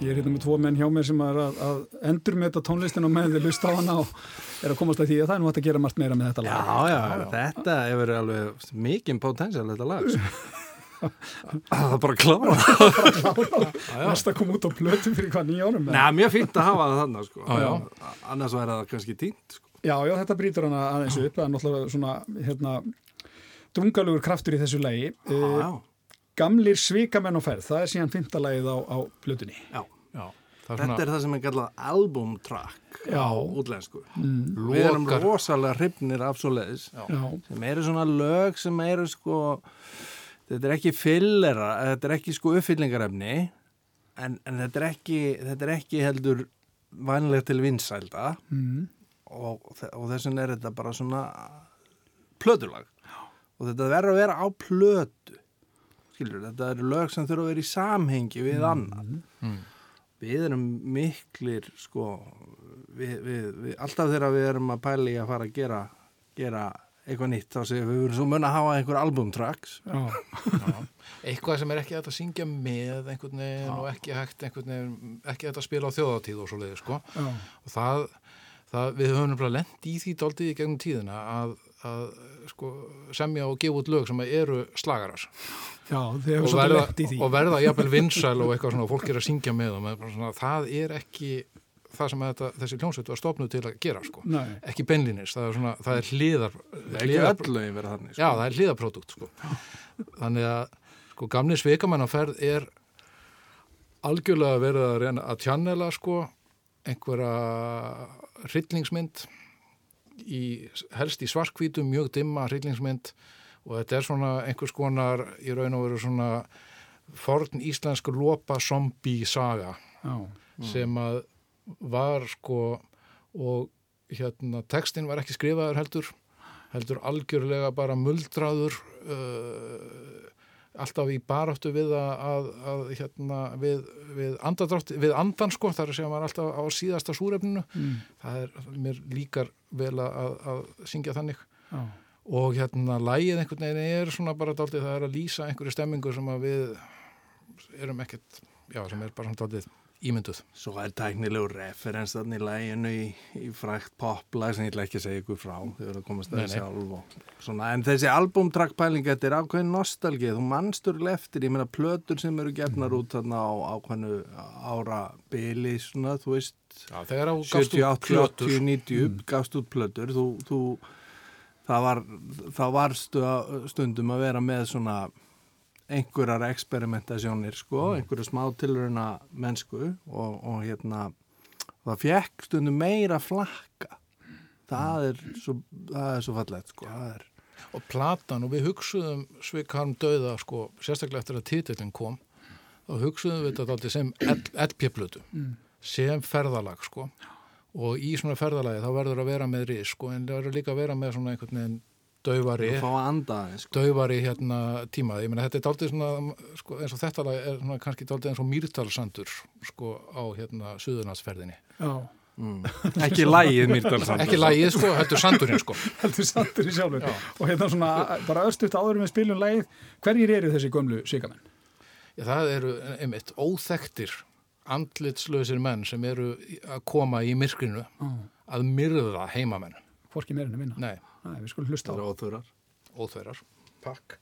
Ég er hérna með tvo menn hjá mér sem er að, að endur með þetta tónlistin og með þið lust á hana og er að komast að því að það er nú hægt að gera margt meira með þetta lag. Já, já, þetta hefur alveg mikinn potensial þetta lag sko. Það er bara að klára Næsta kom út á plötum fyrir hvað nýja árum. Nei, mjög fínt að hafa það þannig sko. Já, já. Annars væri það kannski tínt sko. Já, já, þetta brýtur hana aðeins upp, það er náttúrulega svona, hérna, drungalugur kraftur í þessu lagi. Já, Uh, já, Gamlir svikamenn og ferð, það er síðan fymta lagið á, á plötunni. já. Já, það er Þetta svona er það sem er kallað album track Já. á útlensku Við erum rosalega hrifnir af svo leiðis Já, sem eru svona lög sem eru sko þetta er ekki fyllera þetta er ekki sko uppfyllingarefni en, en þetta er ekki þetta er ekki heldur vanlega til vinsælda. Mm, og, og þess vegna er þetta bara svona plötulag. Og þetta verður að vera á plötu skilur, þetta eru lög sem þurfa að vera í samhengi við annan Mm. við erum miklir sko við, við, við, alltaf þegar við erum að pæla í að fara að gera, gera eitthvað nýtt þá segir við, við erum svo mun að hafa einhver albumtracks já, eitthvað sem er ekki að syngja með einhvern veginn og ekki hægt einhvern veginn, ekki að spila á þjóðatíð og svo leiði sko. Já, og það, það við höfum bara lent í því daldið í gegnum tíðina að, að sko, semja og gefa út lög sem eru slagarar já, þið hefur svolítið verða, lett í því. og verða jafnvel vinsæl og eitthvað svona og fólk er að syngja með og með, bara svona, það er ekki það sem þetta, þessi hljómsveit var stopnuð til að gera sko. Nei, ekki beinlinis, það er, svona, það er hliðar, ekki hliðar öll lögin vera þannig já, það er hliðarprodukt sko. þannig að sko, gamli sveikamannaferð er algjörlega verið að reyna að tjannela sko, einhverja hryllingsmynd í, helst í svarkvítum, mjög dimma hryllingsmynd og þetta er svona einhvers konar í raun og veru svona forn íslensk lopa zombie saga já, sem að var sko og hérna textin var ekki skrifaður heldur heldur algjörlega bara muldraður uh, alltaf í baráttu við að, að, að hérna við, við við andan sko þar sem var alltaf á síðasta súrefninu. Mm, það er mér líkar vel að, að syngja þannig. Já, og hérna lægið einhvern veginn er svona bara daldið það er að lýsa einhverju stemmingu sem að við erum ekkert, já sem er bara svona daldið ímynduð. Svo er tæknilegu referens þannig í læginu í, í frækt poplag sem ég ætla ekki að segja ykkur frá þau verður að komast að og svona, en þessi albumtrackpæling þetta er ákveðin nostalgið, þú mannstur eftir, ég meina plötur sem eru gefnar út þarna á ákveðinu ára bili, svona, þú veist Já, þegar á gafst 70, út 80, plötur. 80, 90 gafst út plötur. Þú, þú, það var það að, stundum að vera með svona einhverjar eksperimentasjónir sko, einhverju smá tilrauna mennsku og, og hérna það fekk stundum meira flakka. Það er svo, það er svo fallegt sko, það er og platan og við hugsuðum Svikarm döða sko, sérstaklega eftir að titillin kom þá hugsuðum við þetta alltaf sem LP-plötu sem ferðalag sko og í svona ferðalagi þá verður að vera með ris sko en það verður líka að vera með svona einhvern veginn aðeins sko. daufari hérna tíma, ég meina þetta er daldið svona sko, eins og þetta lag er svona kannski daldið eins og mýrtalsandur sko á hérna suðurnarsferðinni já, mm. ekki lægið Mýrdalsand ekki lagið sko, heldur sandurinn sko heldur sandur í sjálfur Já. og hérna svona, bara örstuðt áður með spilun lagið, hverjir eru þessi gömlu sigamenn? Já, það eru einmitt óþektir andlitslausir menn sem eru að koma í myrkrinu að myrða heimamenn. Hvorki meirinu minna? Nei, Nei, við skulum hlusta á það er óþurar óþverjar. Pakk.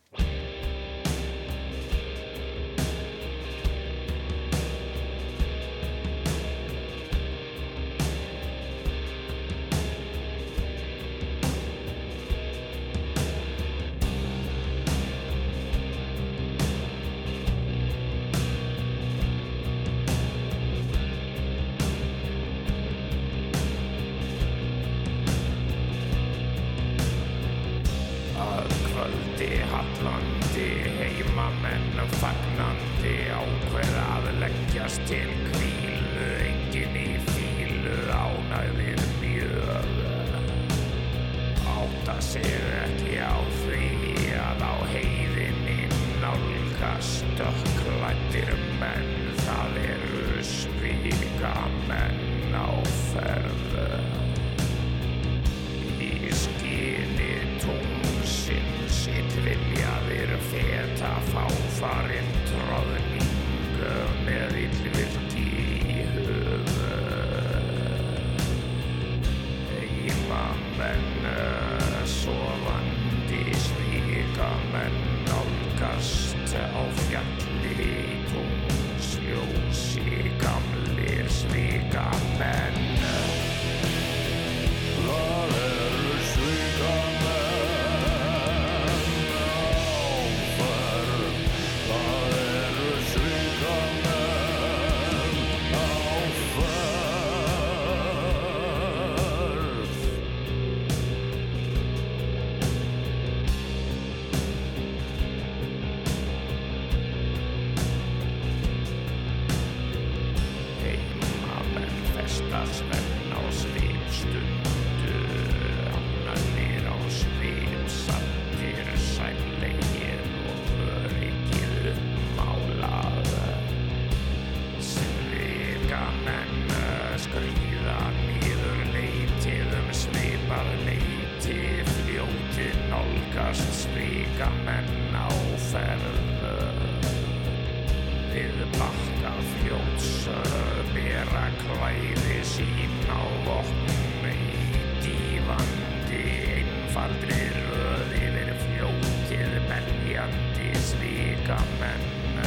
Beljandi svika menn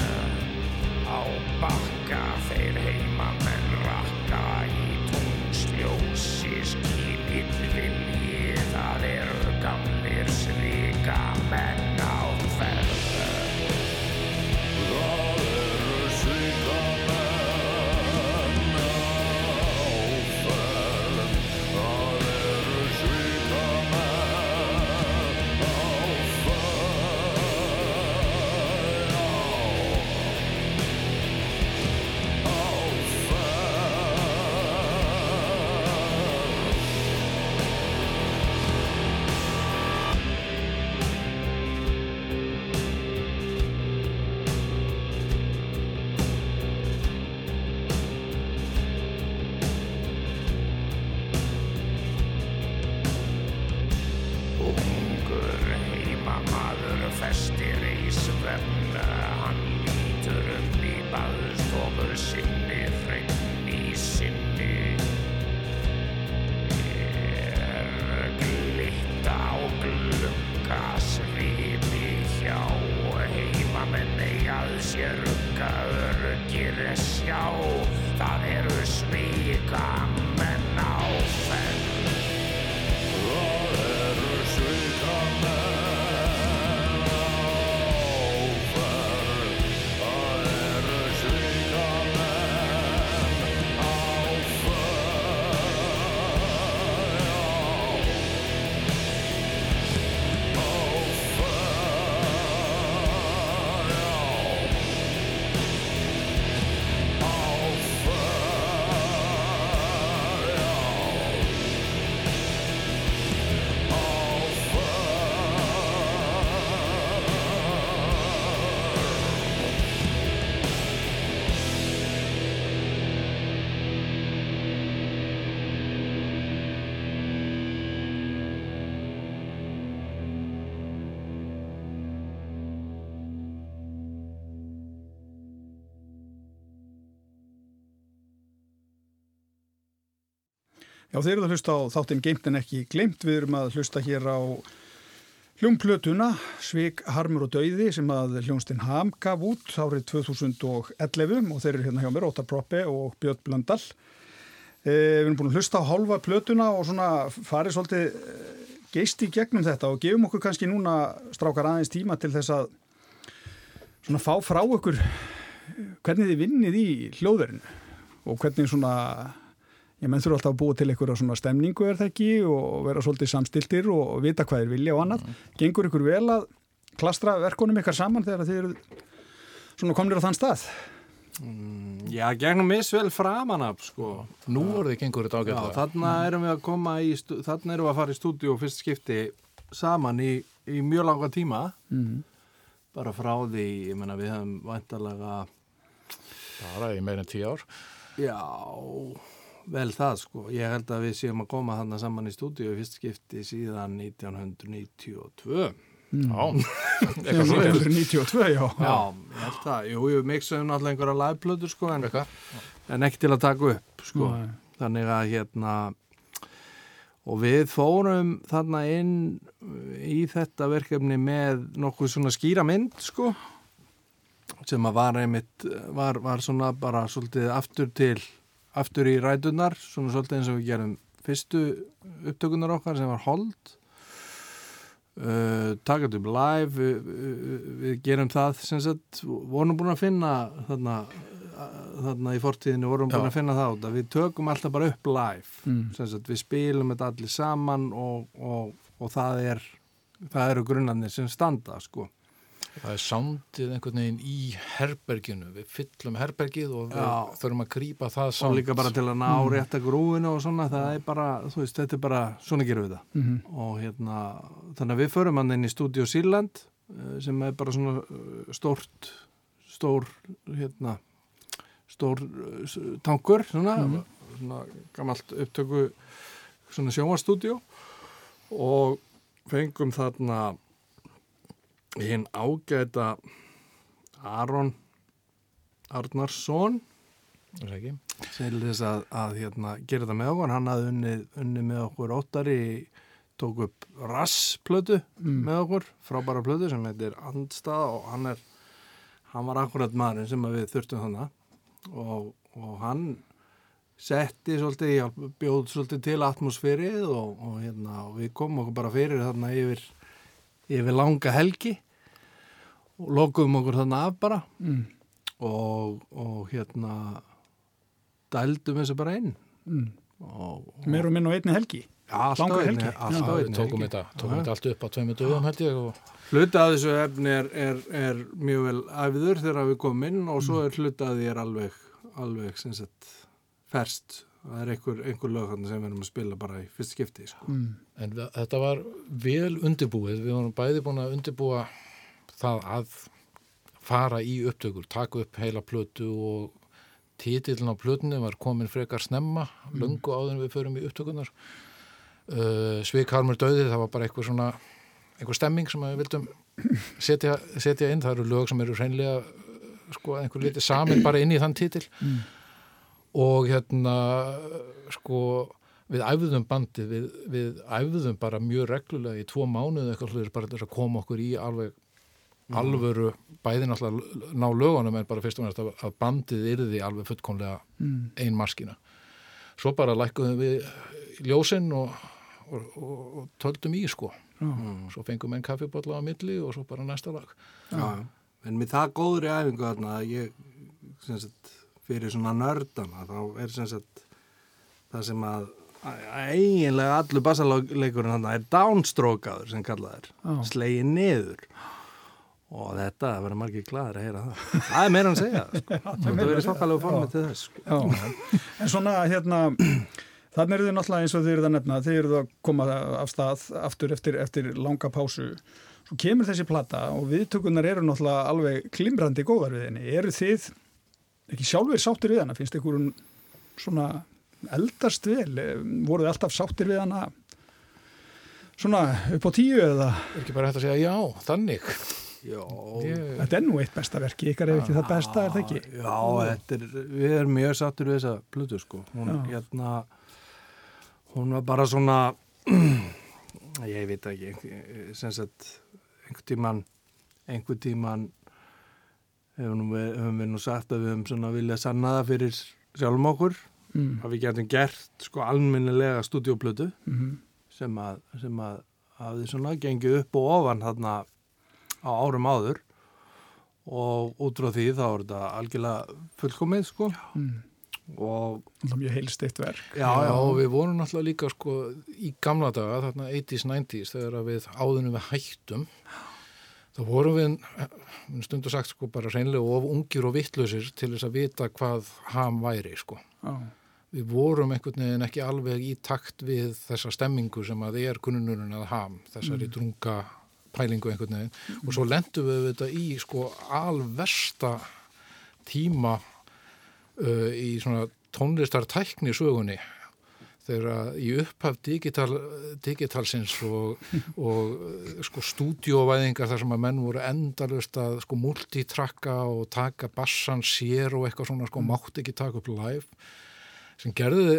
á bakka þeir heimamenn rakka í tungsljósi skýlitt vilji það eru gamlir þeir eru að hlusta á þáttinn Geimt en ekki glemt. Við erum að hlusta hér á hljómplötuna Svig, Harmur og Dauði sem að hljónstinn Ham gaf út árið 2011 og þeir eru hérna hjá mér, Óttar Proppi og Björn Blöndal. Eh, við erum búin að hlusta á hálfa plötuna og svona farið svolítið eh, geist í gegnum þetta og gefum okkur kannski núna strákar aðeins tíma til þess að svona fá frá okkur hvernig þið vinnið í hljóðverinu og hvernig svona ég menn þurfa alltaf að búa til einhverja svona stemningu er það ekki og vera svolítið samstiltir og, og vita hvað er vilja og annað gengur ykkur vel að klastra verkonum ykkar saman þegar þið eru svona komnir á þann stað Já, gegnum misvel framan af, sko. Nú orðið gengur þetta Já, ágætlega. þarna erum við að koma í, þarna erum við að fara í stúdíu fyrst skipti saman í, í mjög langa tíma. mm. Bara frá því, ég menna, við hefum vantarlega, Bara í meira en tíu ár. já, vel það, sko. Ég held að við séum að koma þarna saman í stúdíu fyrst skipti síðan 1992. Já, eitthvað svo er. 1992, já. Já, ég held það. Jú, jú, mixaðum náttúrulega einhverja liveplötur, sko, en, en ekki til að taka upp, sko. Nei. þannig að hérna og við fórum þarna inn í þetta verkefni með nokkuð svona skýra mynd sko sem að var einmitt var, var svona bara svolítið aftur til aftur í rætunar svona svolítið eins og við gerum fyrstu upptökunar okkar sem var hold uh, takat upp live við, við, við gerum það sem sagt, vorum búin að finna þarna, þarna í fortíðinu vorum búin Já. að finna það út að við tökum alltaf bara upp live Mm. sem sagt, við spilum þetta allir saman og, og, og það er það eru grunnarnir sem standa sko Það er sándið einhvern veginn í herberginu. Við fyllum herbergið og við Já. þurfum að grípa það og sánd. líka bara til að ná rétt að grúinu og svona, það er bara, þú veist, þetta er bara svona gerum við það Mhm. og hérna, þannig að við förum hann inn í Studio Sealand eh, sem er bara svona eh, stórt stór, hérna stór eh, tankur svona, svona gamalt upptöku svona sjónvarstúdíu og fengum þarna hinn ágæta Aron Arnarsson. Til þess að, að hérna, gera þetta með okkur. Hann hafði unnið, unnið með okkur óttari tók upp rassplötu með okkur, frábæra plötu sem heitir Andstað og hann er hann var akkurat maðurinn sem við þurftum þannig og, og hann setti svolítið, bjóð svolítið til atmosfærið og, og, hérna, og við komum okkur bara fyrir þarna yfir, yfir langa helgi og lokuðum okkur þarna af bara Mm. og, og hérna dældum þessu bara inn Mm. og, og Meir og minn og einni helgi. ja, alltaf langa einni- helgi. Já, tókum þetta, tókum Já. þetta allt upp á tveimu dögum held ég og hluta af þessu efni er, er, er mjög vel æfiður þegar við komum inn og svo er hluta af því er alveg alveg sem sagt ferst það er einhver, einhver lög þarna sem við erum að spila bara í fyrst skipti sko. Mm. En við, þetta var vel undirbúið, við vorum bæði búin að undirbúa það að fara í upptökur, taka upp heila plötu og titillin á plötunni var komin frekar snemma, löngu áður en við förum í upptökunar. Uh, Svíkarmur döði, það var bara eitthvað svona, einhver stemming sem við vildum setja, setja inn, það eru lög sem eru hreinlega, sko, einhver liti samin bara inn í þann titill og hérna, sko, við æfðum bandið, við, við æfðum bara mjög reglulega í tvo mánuði eitthvað hlutir bara til þess að koma okkur í alveg alvöru, bæði náttúrulega ná lögunum en bara fyrst og næst að, bandið yrði alveg fullkomlega Mm. ein maskina. Svo bara lækkuðum við ljósinn og, og, og, og töldum í sko. Svo fengum við einn kaffibotla á milli og svo bara næsta lag. Já. en með það góðri æfingu þarna að ég sem sagt, fyrir svona nördana þá er sem sagt það sem að að eiginlega allur bassaleikurinn þarna er downstrokaður sem kallað er slegið niður. Og þetta það verður margir glæðir að heyra það. Það er meira en að segja sko. það verður svakalega formið til þess sko. En svona hérna þannig eru þið náttúrulega eins og þið eruð að nefna þið eruð að koma af stað aftur eftir, eftir langa pásu. Svo kemur þessi plata og viðtökunar eru náttúrulega alveg klimrandi góðar við henni. Eru þið ekki sjálfur sáttir við hana? Finnst ykkur hún svona eldast vel? Voruð þið alltaf sáttir við hana svona upp á tíu eða? Er ekki bara hægt að segja já, þannig. Já, þetta er nú eitt besta verki ykkar ef ekki það besta er það ekki? Já, þetta er, við erum mjög sattur við þessa plötu sko. Hún, hérna, hún var bara svona, ég veit ekki, sem sagt, einhver tíman, einhver tíman hefum við, höfum við nú sagt að við höfum svona viljað sanna það fyrir sjálfum okkur, mm. að við getum gert sko almennilega stúdíoplötu Mm sem að, sem að hafði svona gengið upp og ofan þarna á árum áður. Og út frá því þá er þetta algjörlega fullkomið sko. Mm. og Það er mjög heilstift verk. Já, já, og við vorum náttúrulega líka sko í gamla daga, þarna 80s, 90s þegar að við áðunum við hættum þá vorum við við stundu sagt sko bara reynlega of ungir og vittlausir til þess að vita hvað ham væri sko. Já, Við vorum einhvern veginn ekki alveg í takt við þessa stemmingu sem að er kunnunurinn að ham, þessari drunga pælingu einhvern veginn. Og svo lendum við þetta í sko alversta tíma uh, í svona tónlistartækni sögunni þegar í upphaf digital, digitalsins og, og sko stúdíóvæðingar þar sem að menn voru endalust að sko multitrakka og taka bassan sér og eitthvað svona sko mátti ekki taka upp live sem gerði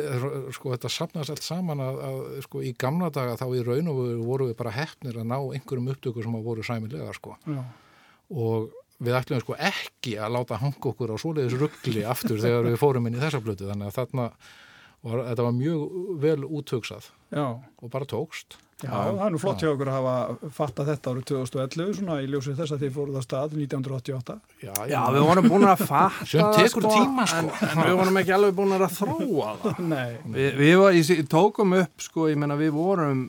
sko þetta sapnast allt saman að, að sko í gamla daga þá í raun og voru við bara hefnir að ná einhverjum upptökur sem að voru sæmilega sko. Já, og við ætlum sko ekki að láta hanga okkur á svoleiðis ruggli aftur þegar við fórum inn í þessa blötu þannig að þarna var, þetta var mjög vel úthugsað já. og bara tókst. Já, það er nú flott hjá okkur að hafa fatta þetta árið 2011, svona í ljósið þess að þið fóruð á stað 1988. Já, já, við vorum búin að fatta Sem það, tekur tíma, sko. en, en við vorum ekki alveg búin að þróa það. Nei, Vi, við var, ég, tókum upp sko, ég menna við vorum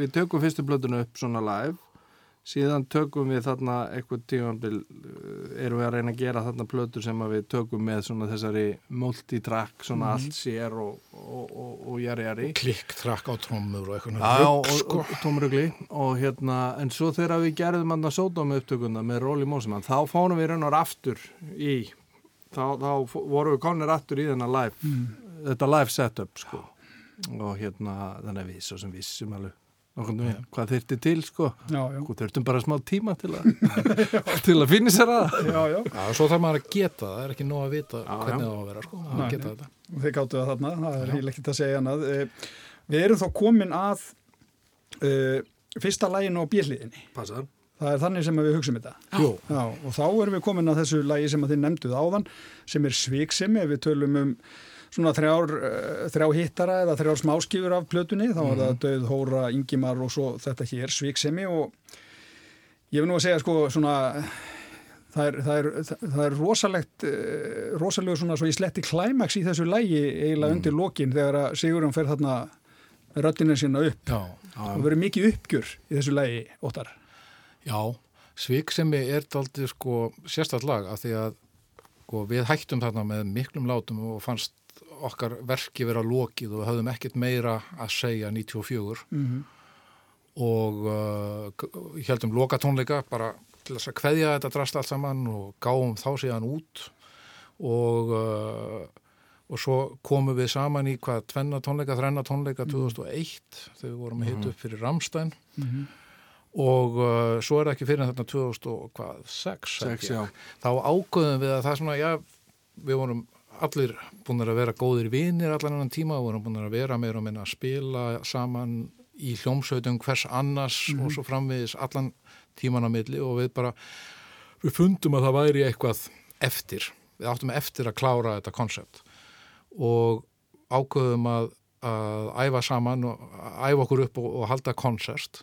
við tökum fyrstu blötuna upp svona live síðan tökum við þarna eitthvað tímanbil uh, erum við að reyna að gera þarna plötur sem við tökum með svona þessari multitrack, svona allt sér og, og, og, og jari jari. Klikk, trakk á trómur og eitthvað Já, sko. og tómrugli. Og hérna, en svo þegar við gerðum hann að sódómi upptökuna með Róli Mósimann þá fórum við raunar aftur í þá, þá vorum við konir aftur í þennan live þetta live setup sko. Og hérna, þannig að við svo sem vissum alveg við, hvað þyrfti til sko Já, já, og þurftum bara smá tíma til að til að finna sér að já, já. Já, svo þarf maður að geta það, er ekki nóg að vita Já, hvernig já. það á að vera, sko, maður Nei, að geta nei. þetta. Og Þið gáttu það þarna, það er heil ekkert að segja annað. Eh, Við erum þá komin að uh, fyrsta læginu á bjöliðinni. Passar Það er þannig sem við hugsaum þetta. Jú, Já, og þá erum við komin að þessu lægi sem að þið nefnduð áðan, sem er sviksemi, ef við tölum um svona þrjár, uh, þrjá hittara eða þrjár smáskifur af plötunni, þá er það Döð, Hóra, Ingimar og svo þetta hér, sviksemi og ég vil nú að segja sko svona, það er, það er, það er rosalegt, uh, rosalegu svona svo í sletti klæmaks í þessu lægi eiginlega undir lokin þegar að Sigurjón fer þarna röddina sína upp. Já, og verður mikið uppgjör í þessu lægi, Óttar. já, sviksemi er daldið sko sérstætt lag af því að sko, við hættum þarna með miklum látum og fannst okkar verki vera lokið og höfðum ekkert meira að segja 94 Mm og uh, heldum loka tónleika bara til þess að kveðja þetta drast allt saman og gáum þá síðan út. Og uh, og svo komum við saman í hvað tvenna tónleika, þrenna tónleika 2001 þegar við vorum að hita upp fyrir Ramstein og uh, svo er það ekki fyrir þarna 2006 Sex, já. þá ágöðum við að það svona, já, við vorum allir búin að vera góðir vinir allan annan tíma, vorum búin að vera meira og minna að spila saman í hljómsveitum hvers annars og svo framviðis allan tíman á milli og við bara, við fundum að það væri eitthvað eftir, við áttum eftir að klára þetta konsept og ákveðum að, að æfa saman og æfa okkur upp og, og halda konsert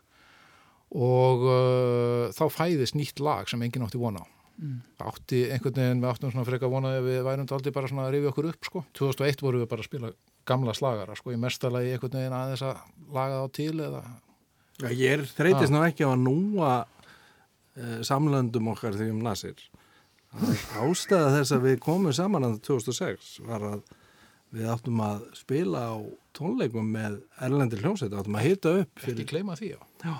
og uh, þá fæðist nýtt lag sem enginn átti vona á Það átti einhvern veginn, við áttum svona freka vonaði að við værum aldrei bara svona að rifja okkur upp sko. 2001 vorum við bara að spila gamla slagara sko, í mestalagi einhvern veginn aðeins að laga þá til eða Já, ég er þreytist nú ekki á að núa uh, samlöndum okkar því um Nasir. Ástæða þess að við komum saman að 2006 var að við áttum að spila á tónleikum með erlendir hljómsveit, áttum að hita upp ekki fyrir, kleima því já. já,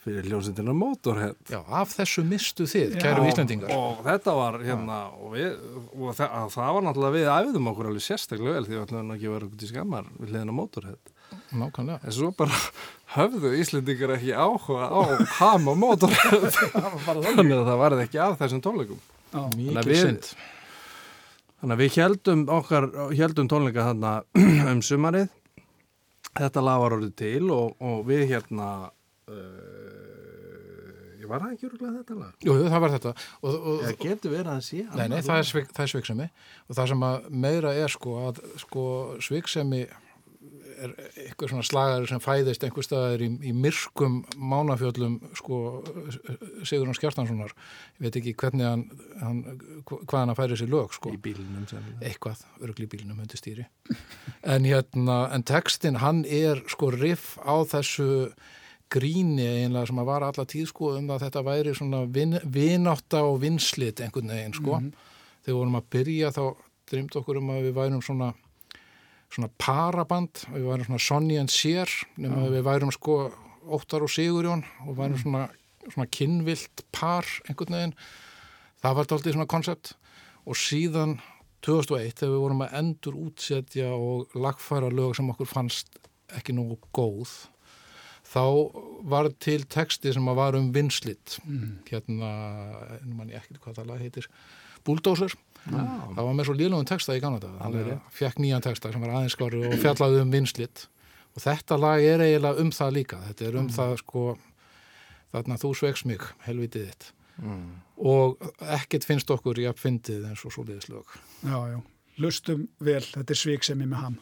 fyrir hljómsveitina Motorhead. já, af þessu mistu þið, kæru Íslendingar Og þetta var hérna, og, við, og það, að það var náttúrulega við æfðum okkur alveg sérstaklega vel því við ætlum ekki að vera út í skammar við hliðina á Motorhead. nákvæmlega En svo bara höfðu Íslendingar ekki áhuga á ham og Motorhead. Þannig að það varði ekki af þessum tónleikum. Þannig mikið synd Þannig að við heldum okkar, heldum tónleika þarna um sumarið. Þetta lag var orðið til og, og við hérna, uh, var það ekki úrlega þetta lag? jú, það var þetta og, og, Það getur verið að sé. Nei, nei, það er, það er sviksemi og það sem að meira er sko að sko sviksemi er eitthvað svona slagari sem fæðist einhver staðar í, í myrkum mánafjöllum sko Sigurðan Skjartanssonar ég veit ekki hvernig hann, hann hvað hann að færi sér lög sko Í bílnum sem. eitthvað, örgli bílnum undir stýri en hérna, en textin hann er sko riff á þessu gríni eiginlega sem að var alla tíð sko um að þetta væri svona vin, vinátta og vinslit einhvern veginn sko. Þegar við vorum að byrja þá drýmd okkur um að við værum svona svona paraband, við værum svona Sonny and Cher, nema að við værum sko Óttar og Sigurjón og værum svona, svona kynvilt par einhvern veginn, það var daldið svona koncept og síðan 2001 þegar við vorum að endur útsetja og lagfæra lög sem okkur fannst ekki nógu góð þá var til texti sem að var um vinslit hérna, nú mann ég ekkert hvað það lag heitir. Bulldozer það var með svo lélugum texta í Kanada þannig að fekk nýjan texta sem var aðeins skári og fjallaði um vinslit og þetta lag er eiginlega um það líka. Þetta er um það sko þarna þú sveiks mig, helvitið þitt. Og ekkert finnst okkur í að fyndið eins og svo liðislög Já, já. Lustum vel, þetta er sviksemi með ham.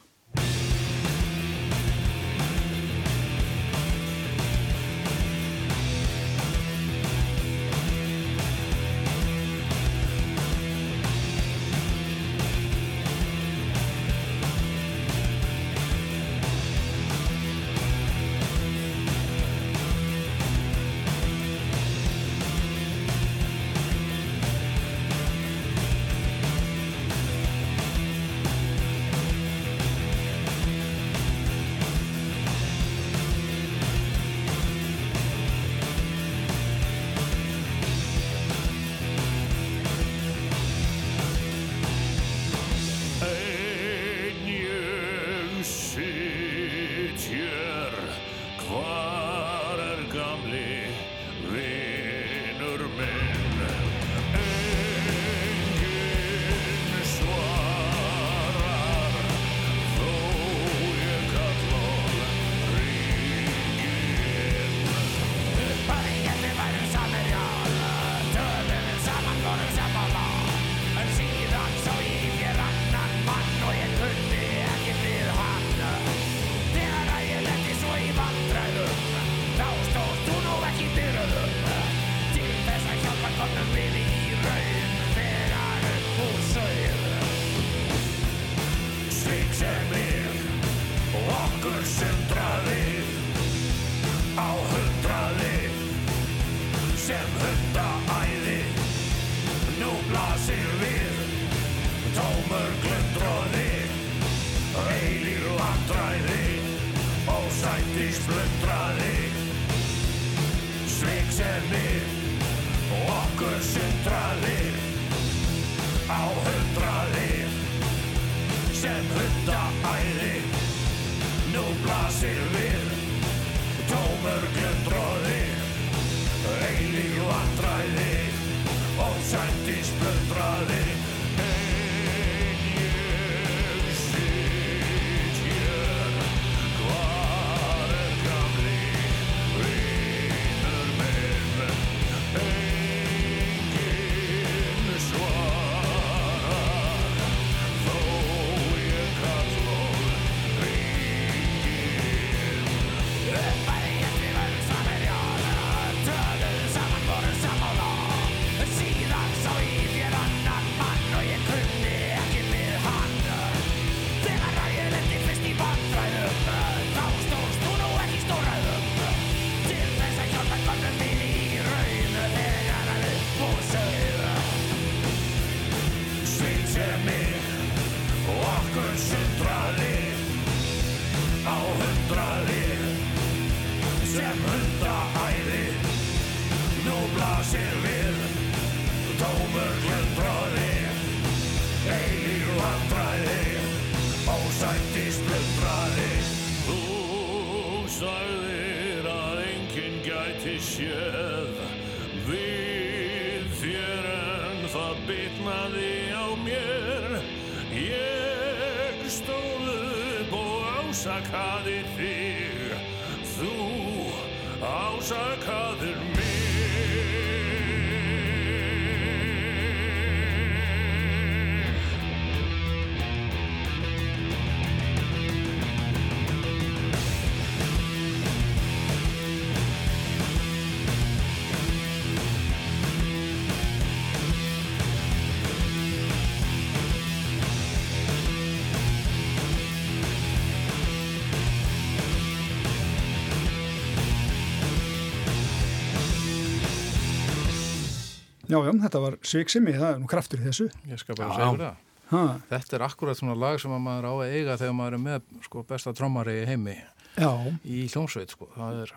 Já, já, þetta var Sviksimi, það er nú kraftur í þessu. Ég skal bara Já. segja það. Ha, Þetta er akkurat svona lag sem að maður á að eiga þegar maður er með sko, besta trommari í heimi já, í hljómsveit. Sko. Það Er,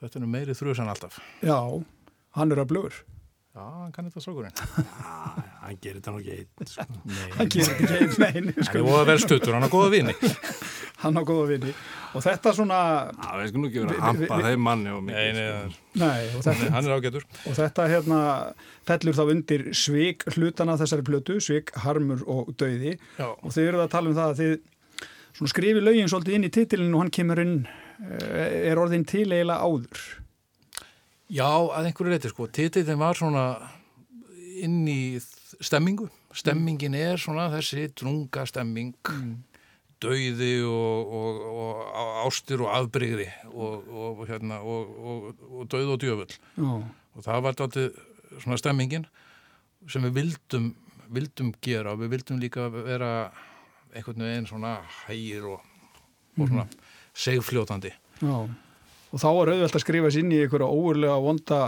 þetta er meiri þrjusan alltaf. já, hann er að blöður. Já, hann kann þetta strókurinn. hann gerir þetta nú einn sko. Hann gerir þetta einn neini, Hann sko. er voða vel stuttur, hann er góða vini. Hann á góða vini. Og þetta svona, Já, við skulum ekki vera að hampa þeim manni og Nei, mikið nei, sko. nei, og þetta, hann er ágætur. og þetta hérna fellur þá undir svik hlutana þessari plötu, svik, harmur og dauði. Já, Og þið eruð að tala um það að þið svona skrifi lögin svolítið inn í titilin og hann kemur inn, eh, er orðin til eiginlega áður. Já, að einhverju leiti sko. Titillin var svona inn í stemmingu. Stemmingin er svona þessi drunga stemming, dauði og, og, og á- ástir og afbrigði og, og, hérna, og, og, og dauð og djöfull. Já, Og það var dálítið svona stemmingin sem við vildum, vildum gera og við vildum líka vera einhvern veginn svona hægir og, og svona segfljótandi. já. Og þá er auðvelt að skrifa sér inn í einhverja óurlega vonda,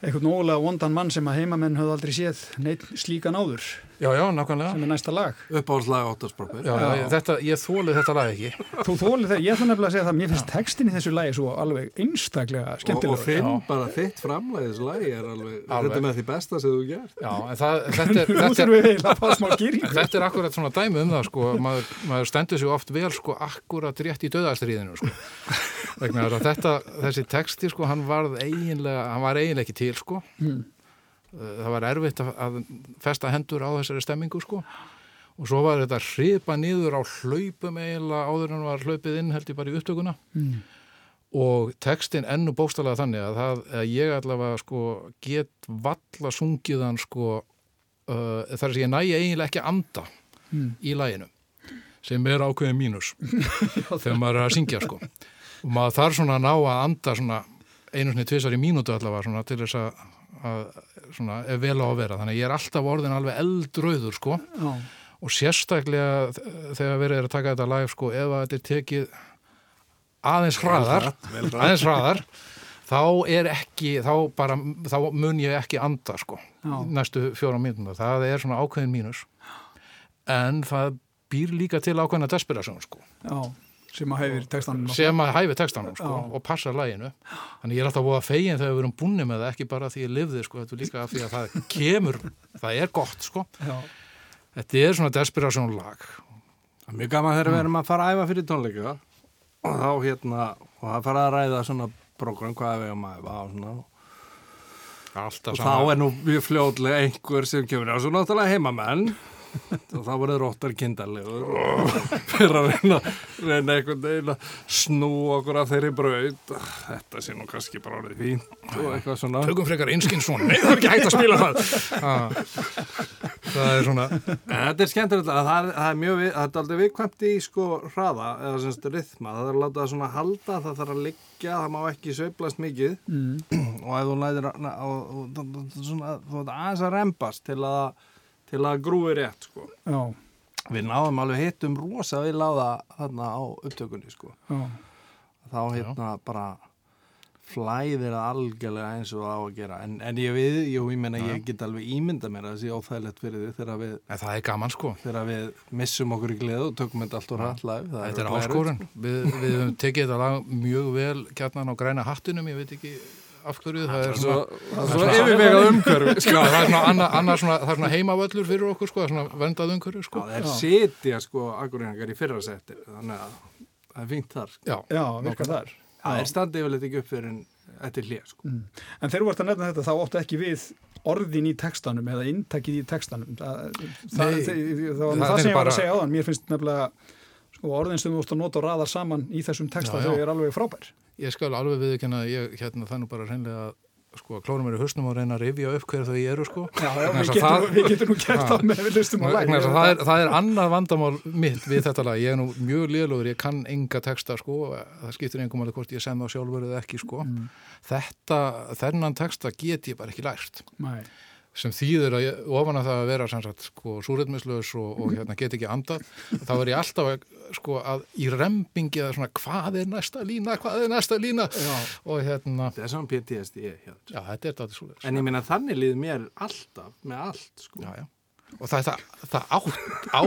einhvern óurlega vondan mann sem að heimamenn höfðu aldrei séð neitt slíkan áður, Já, já, nákvæmlega. sem er næsta lag. uppáhaldslag óttarsproppir Já, Já. já. Þetta, ég þólið þetta lag ekki. Þú þólið þegar, ég nefnilega að segja það, mér finnst textin í þessu lagi svo alveg einstaklega og, og skemmtilegur. þinn, Já. bara þitt framlæðis lagi er alveg, Alveg. þetta er með því besta sem þú gert Já, en það, þetta, er, þetta, fá smá er, þetta er akkurat svona dæmi um það, sko, maður, maður stendur sig oft vel, sko, akkurat rétt í döðastriðinu, sko. Vegna þess að þetta, þessi texti, sko, hann varð eiginlega, hann var eiginlega ekki til, sko. Mm. Það var erfitt að, festa hendur á þessari stemmingu, sko. Og svo var þetta hripa niður á hlaupum eiginlega áður en var hlaupið inn, held ég bara í upptökuna. Mm. og textin ennu bóstalega þannig að, það, að ég allavega sko get valla sungið hann sko uh, þar að ég næ eiginlega ekki anda Mm. í læginu sem er ákveðin mínus þegar maður er að syngja sko og maður þarf svona að ná að anda svona einu sinni tvisar í mínútu allavega svona til þess að, að svona er vel á að vera þannig að ég er alltaf orðin alveg eldröður sko Já, og sérstaklega þegar verið er að taka þetta live sko ef þetta er tekið aðeins hraðar, aðeins hraðar, þá er ekki, þá bara, þá mun ég ekki anda, sko, Já. næstu fjóra mínúna. Það er svona ákveðin mínus. En það býr líka til ákveðina desperasjón, sko, Já, sem að hefur textanum. sem að hæfi textanum, sko, og passa læginu. Þannig ég er alltaf búið að fegin þegar við erum búinni með það, ekki bara því ég lifði, sko, þetta er líka af því að það kemur, það er gott, sko. Já, Þetta er svona desperasjón lag. Það er mjög gaman þegar við erum að fara að æfa fyrir tónleika og þá hérna og það fara að ræða svona program hvað við erum að æfa og svona Alltaf og þá er nú mjög fljóðlega einhver sem kemur á svo náttúrulega heimamenn og þá voru róttar kindarlegur og fyrir að reyna, reyna einhvern veginn að snú okkur af þeirri braut. Þetta sé nú kannski bara orðið fínt og eitthvað svona. Tökum frekar einskinn svona, nei það er ekki hægt að spila það. Ah, það er svona, Þetta er skemmtilegt. Að það er, það er mjög við, þetta er aldrei viðkvæmt í sko hraða eða semst rithma, það er að láta það svona halda, það þarf að liggja, það má ekki sveiflast mikið. Mm. og ef þú læðir að, og, og, og, svona, þú veit aðeins að rembast til að, til að grúi rétt sko. já, Við náðum alveg hittum rosa við láða þarna á upptökunni sko. já, Þá hérna bara flæðir algjörlega eins og það á að gera en, en ég við, jú, ég menna ég get alveg ímynda mér að það sé óþægilegt fyrir þið þegar við en það er gaman sko. þegar við missum okkur í gleðu og tökum þetta allt úr hallæf Þetta er áskorun. Við, við höfum tekið þetta lag mjög vel kjarnan á græna hattinum, ég veit ekki af hverju. Það er svo, svona, svo yfirvegað umhverfi Já, það er svona, er heimavöllur fyrir okkur sko, það er svona vendað umhverju sko. það er sitja sko akkuringar í fyrra seti þannig að það er fínt þar Já, já, virka þar. það er standið yfirleitt ekki upp fyrir en eftir hlið sko. En þegar þú ert að nefna þetta, þá áttu ekki við orðin í textanum eða inntakið í textanum. Það, það, það, það, það það er sem ég var bara- að segja áðan, mér finnst nefnilega sko, orðin sem þú ert að nota og raða saman í þessum texta, Já, já. þau er alveg frábær. Ég skal alveg viðkynna að ég, hérna, nú bara reynlega að sko, klóra mér í hausnum og reyna að rifja upp hver þau eru sko. Já, já, við að getum, við getum nú gert það með við lustum að það, er, það er annað vandamál mitt við þetta lag, ég er nú mjög liðlugur ég kann enga texta sko það skiptir engum alveg hvort ég sem það sjálfur eða ekki sko. Þetta, þennan texta get ég bara ekki lært. Nei, sem þýðir að ofan að það að vera sem sagt sko súrreitmislaus og, og hérna get ekki andað, þá er ég alltaf að, sko að í rembingi að svona hvað er næsta lína, hvað er næsta lína Já. og hérna það er svona PTSD hjá. já, þetta er þetta svo en ég meina þannig líður mér alltaf með allt sko. já, já. Og það, það, það, á, á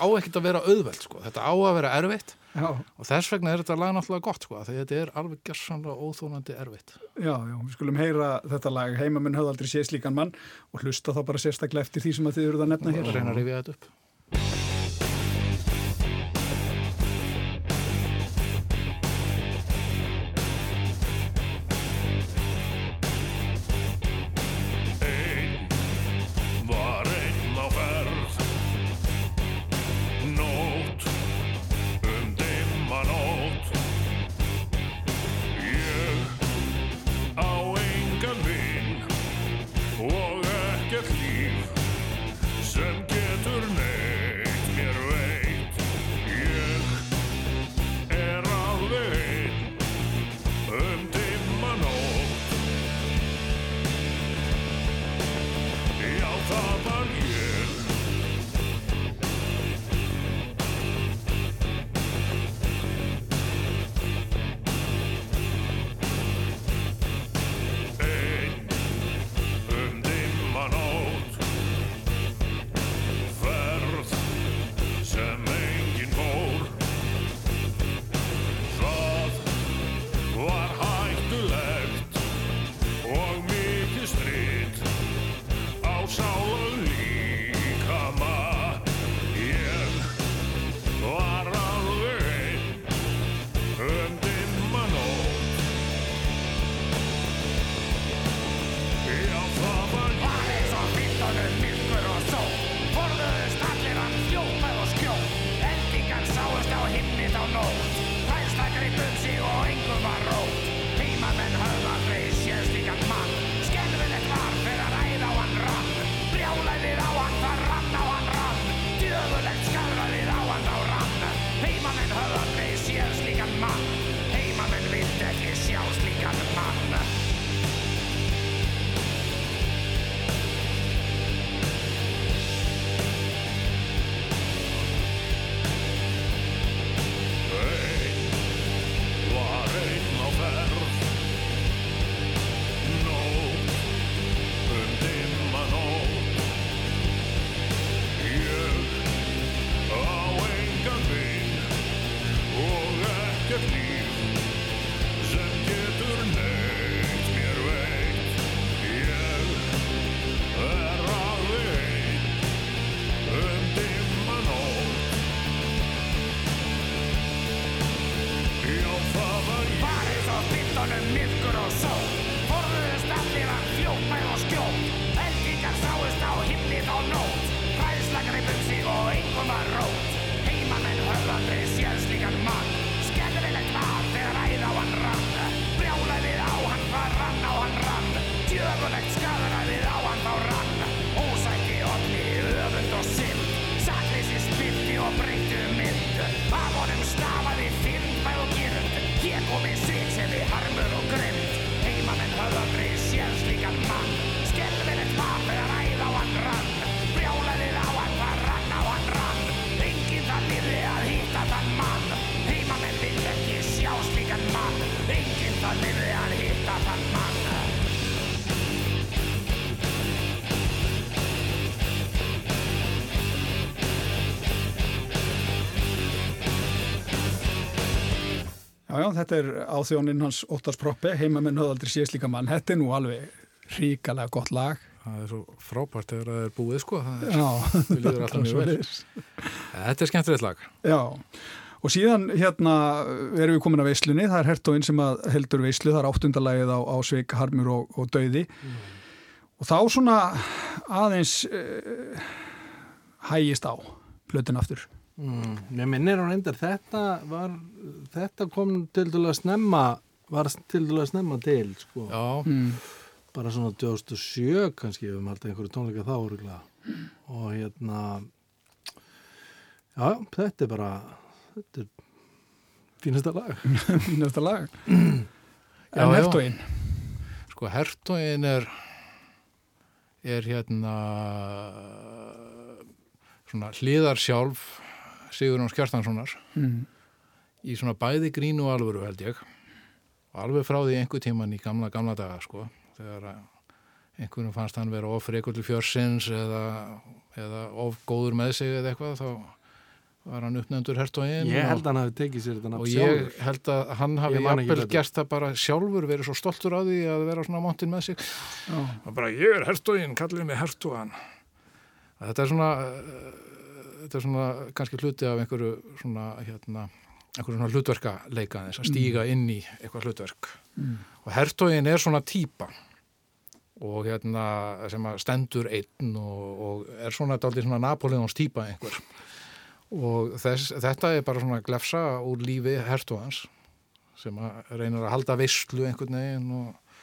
á ekkert að vera auðveld sko. þetta á að vera erfitt. Já, og þess vegna er þetta lag náttúrulega gott sko, því þetta er alveg gersanlega óþónandi erfitt. Já, já, við skulum heyra þetta lag. Heimamenn höfðu aldrei séð slíkan mann og hlusta þá bara sérstaklega eftir því sem að þið eruð að nefna og hér. reyna að rifja þetta upp þetta er áþjóninn hans Óttars Proppi, heimamenn höfaldri síðast líka mann. Þetta er nú alveg ríkalega gott lag. Það er svo frábært þegar það er búið sko. Það er, Já, við líður alltaf mjög vel. Þetta er skemmtilegt lag. Já, og síðan hérna erum við komin að veislunni, það er hertóinn sem heldur veislu, það er áttundalagið á, á Sveik, Harmur og, og Dauði og þá svona aðeins uh, hægist á plötin aftur. Mm, mér minnir á reyndar þetta var, þetta kom til dælu að snemma var til dælu að snemma til sko. Já, Mm. bara svona 2007 kannski við höfum haldið einhverju tónleika þá örugglega. og hérna já, þetta er bara þetta er fínasta lag Fínasta lag. Já, en já. hertóinn, sko hertóin er er hérna svona hliðar sjálf Sigurðun Skjartanssonar mm. í svona bæði grínu og alvöru held ég. Og alveg frá því einhver tíman í gamla, gamla daga sko þegar að einhvern fannst hann vera of freikur til fjörsins eða, eða of góður með sig eða eitthvað þá var hann uppnefndur hertóin ég held að hann hafi tekið sér þetta og nafn ég sjálfur. held að hann hafi jafnvel gert það bara sjálfur verið svo stoltur á því að vera svona montin með sig. Já, og bara ég er hertóin, kallið mig hertóan þetta er svona þetta er svona kannski hluti af einhverju svona hérna einhverju svona hlutverka leika þess að stíga inn í eitthvað hlutverk. Mm. og hertóin er svona típa og hérna sem að stendur einn og, og er svona dálítið svona Napoleons típa einhver. Og þess, þetta er bara svona glefsa úr lífi hertóans sem að reynir að halda veistlu einhvern veginn og,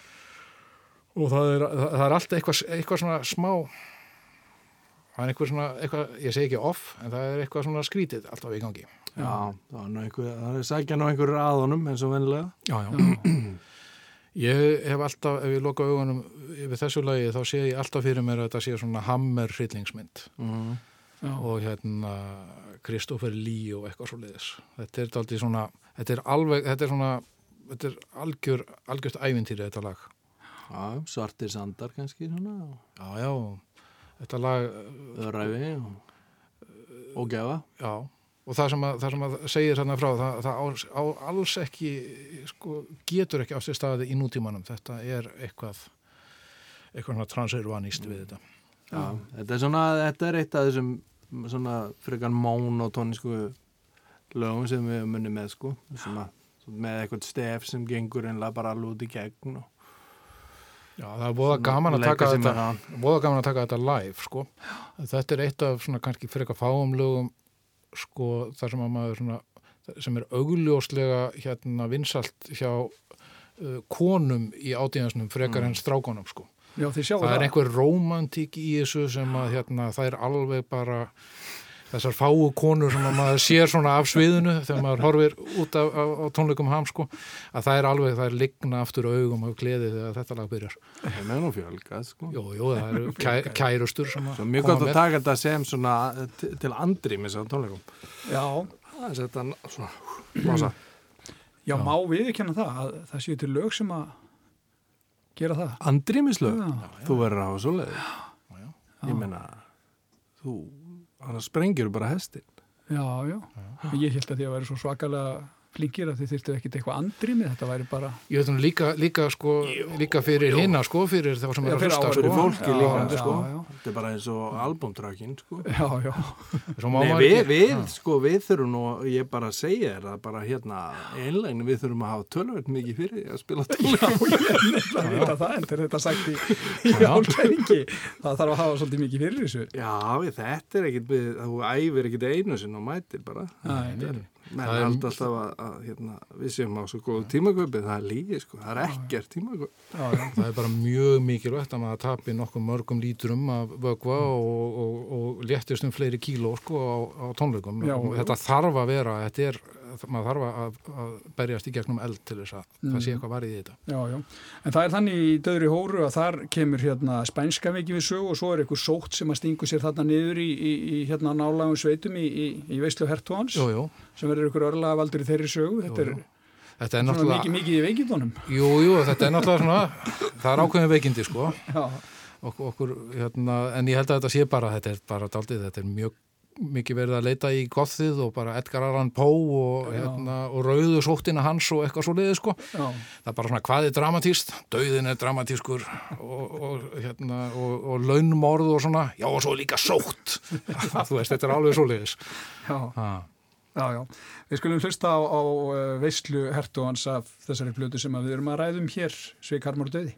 og það, er, það, er alltaf eitthvað, eitthvað svona smá það er eitthvað svona eitthvað, ég segi ekki off en það er eitthvað svona skrítið alltaf í gangi já, það er nú einhver það er sækja nú einhverju aðunum eins og vennilega já, já. ég hef alltaf, ef ég loka augunum yfir þessu lagi þá sé ég alltaf fyrir mér að þetta sé svona hammer hryllingsmynd mm. já. og hérna Kristoffer Lee og eitthvað svo leiðis þetta er daldið svona þetta er alveg, þetta er svona þetta er algjör, algjört ævintýri þetta lag já, svartir sandar kannski svona, já, já, þetta lag öðræfi og, og gefa já, og það sem að, það sem að segir þarna frá, það, það á, á alls ekki sko, getur ekki á sér staði í nútímanum, þetta er eitthvað eitthvað svona transurvanist við þetta. Já, þetta er svona, þetta er eitt af þessum svona frekar mónotónisku lögum sem við munum með sko, sem að með eitthvað stef sem gengur einlega bara alveg út í gegn og Já, það er bóða gaman að taka þetta það. bóða gaman að taka þetta live sko. þetta er eitt af svona kannski fyrir eitthvað fáum lögum sko þar sem að maður svona sem er augljóslega hérna vinsalt hjá uh, konum í átíðansnum frekar Mm. en strákonum sko. já, þið sjáu það er einhver rómantík í þessu sem að hérna það er alveg bara þessar fáu konur sem að maður sér svona af sviðinu þegar maður horfir út af, af, á tónleikum ham sko að það er alveg, það er ligna aftur augum af gleði þegar þetta lag byrjar það er nú fjölgað sko. Jú, jú, það eru kæ, kærustur sem að Svo mjög gott að taka þetta sem svona til, til andri með þessar tónleikum. Já, Það er þetta svona, blása. já, má við ekki það að það séu til lög sem að gera það. Andrýmislög, Já, þú verður að hafa svoleiði. já. Ég meina, þú, annars sprengir bara hestin. Já, já. Ég held að því að vera svo svakalega flinkir að þið þyrftu ekkit eitthvað andrýmið, þetta væri bara... Ég veit hún líka, líka, sko, líka fyrir hinna sko, fyrir þá sem er að hlusta áhorfendur. Fyrir sko. fólki Já, líka, já, sko. já. Þetta er bara eins og albumtrakkin, sko. Já, já. Svo má Nei, maður við, við, sko, við þurfum nú, ég bara segja þér að bara hérna, einlegin við þurfum að hafa tölvöld mikið fyrir að spila vita það, þegar þetta sagt í, álkæringi, það þarf að hafa svolítið mikið fyrir þessu. Já, við, þetta er við, þú æfir ekkit einu sinn og mætir bara. Nei. Menn halda alltaf að, að hérna, við séum á svo góðu tímaköpi, það er lígi, sko, það er ekkert já. Það er bara mjög mikilvægt að maður tapi nokkuð mörgum lítrum af vögva og, og, og léttist um fleiri kíló sko, á, á tónleikum. Já, og þetta þarf að vera, þetta er, maður þarf að, að berjast í gegnum eld til þess að það sé eitthvað varðið í þetta. Já, já. En það er þannig í döðri hóru að þar kemur hérna spænska mikið við sög og svo er eitthvað sótt sem að stingu sér þarna niður í, í, í hérna nálægum sveitum í, í, Jú, jú, sem verður eitthvað örlega valdur í þeirri sögu. Þetta er. Þetta er svona náttúrulega, mikið, mikið í veikindunum. jú, jú, þetta er náttúrulega svona, það er ákveðin veikindi sko. Ok, okkur, hérna, en ég held að þetta sé bara, þetta er bara daldið, þetta er mjög mikið verið að leita í gothið og bara Edgar Allan Poe og, hérna, og rauðu sóttina hans og eitthvað svo liðið sko. Já. Það er bara svona hvað er dramatíst, dauðin er dramatískur og, og, hérna, og, og launmorð og svona, já og svo líka sótt. Þú veist, þetta er alveg svo liðis. Já, já, já. Við skulum hlusta á, á uh, veislu hertugans af þessari plötu sem við erum að ræðum hér, Sveik Harmur Döði.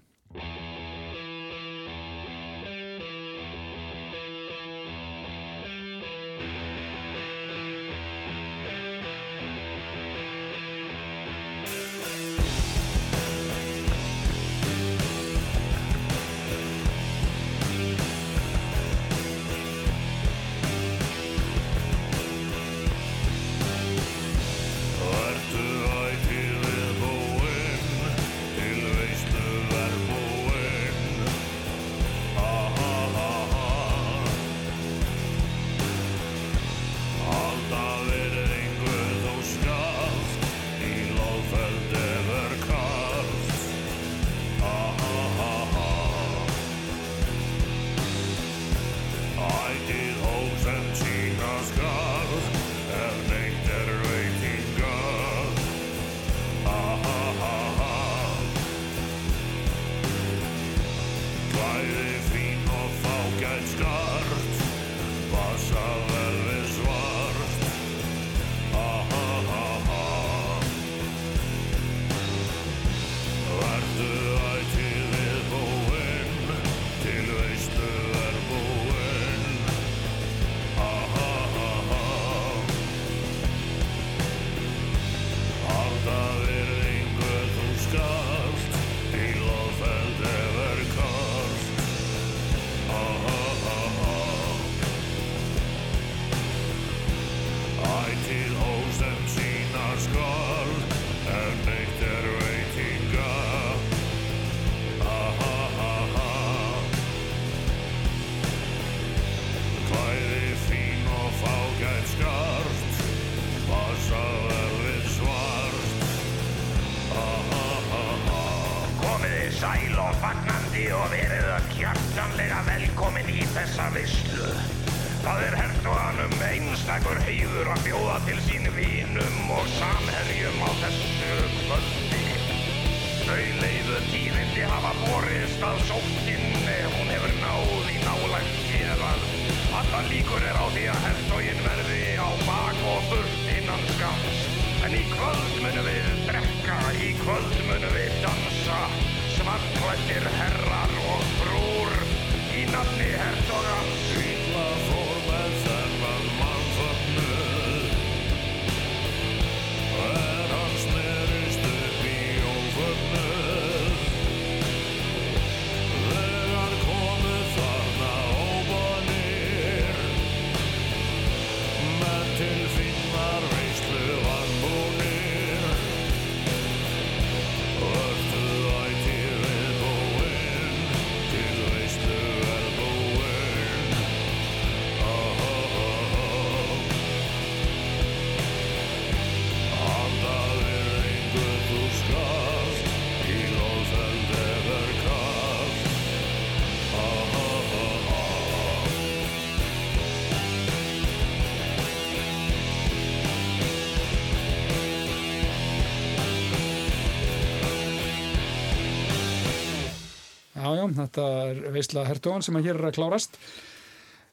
Þetta er veisla hertugan sem að hér er að klárast.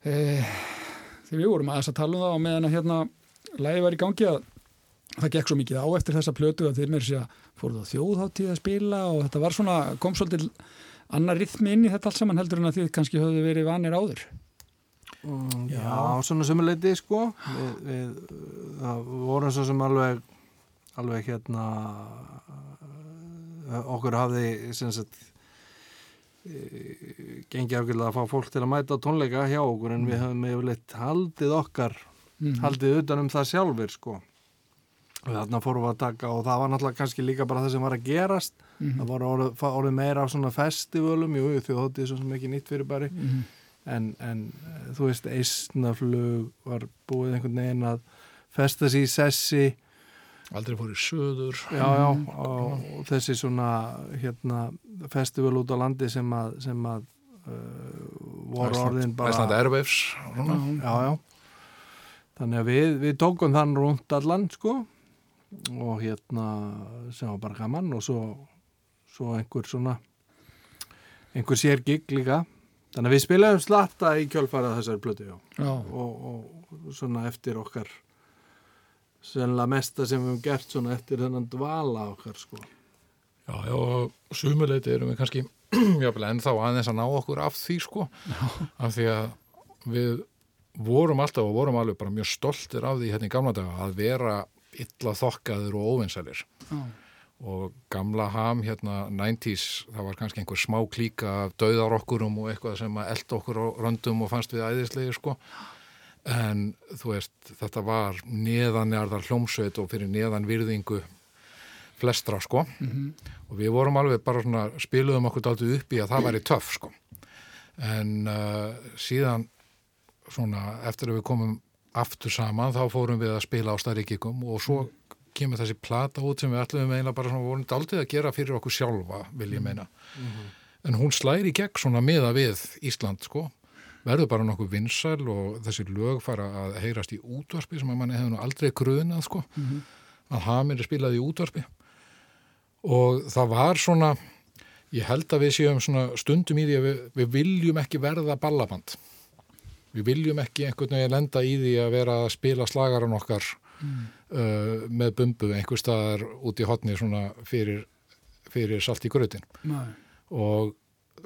E, því við vorum aðeins að tala um það á meðan að hérna lægi var í gangi að það gekk svo mikið á eftir þessa plötu að þeir mér sé að fóruð á þjóðháttíð að spila og þetta var svona, kom svolítið annar rithmi inn í þetta allt saman heldur en að þið kannski höfðu verið vanir áður. Já, svona sömuleiti sko við, við það vorum svo sem alveg alveg hérna uh, okkur hafði sem sagt uh, gengið ákveðlega að fá fólk til að mæta tónleika hjá okkur en við höfum yfirleitt haldið okkar haldið utan um það sjálfur sko. Og þarna fórum við að taka og það var náttúrulega kannski líka bara það sem var að gerast. Það var orðið, orðið meira af svona festivalum, jú, því þóttið svo sem ekki nýtt fyrir bæri en, en eh, þú veist, eistnaflug var búið einhvern veginn að festa sig í sessi Aldrei fór í söður. já, já, og, og þessi svona hérna, festival út á landi sem að, sem að uh, voru orðin bara Æslanda Airwaves. já, já þannig að við, við tókum þann rúnt allan sko og hérna sem var bara gaman og svo, svo einhver svona einhver sér gig líka þannig að við spilaðum slatta í kjölfarað þessari blötu. Já, og, og svona eftir okkar sennilega mesta sem við höfum gert svona eftir þennan dvala okkar sko. Já, já, og sumuleiti erum við kannski jáfnvel ennþá aðeins að ná okkur af því sko, af því að við vorum alltaf og vorum alveg bara mjög stoltir af því hérna í gamla daga að vera illa þokkaður og óvinsælir. Já, og gamla ham hérna 90s, það var kannski einhver smá klíka af döðarokkurum og eitthvað sem að elda okkur á röndum og fannst við æðislegi sko en þú veist, þetta var neðanjarðar hljómsveit og fyrir neðan virðingu flestra sko. Og við vorum alveg bara svona spiluðum okkur dálítið upp í að það væri töff sko. En uh, síðan svona eftir að við komum aftur saman þá fórum við að spila á stærri giggum og svo kemur þessi plata út sem við ætlum eiginlega bara svona vorum dálítið að gera fyrir okkur sjálfa vil ég meina. En hún slæri gegn svona miða við Ísland sko verður bara nokkuð vinsæl og þessi lög fara að heyrast í útvarpi sem að manni hefur nú aldrei grunað sko. Að Hamir er spilað í útvarpi. Og það var svona ég held að við séum svona stundum í því að við, við viljum ekki verða ballaband. Við viljum ekki einhvern veginn lenda í því að vera að spila slagaran okkar uh, með bumbu einhver staðar út í hotni svona fyrir, fyrir salt í grötin. Og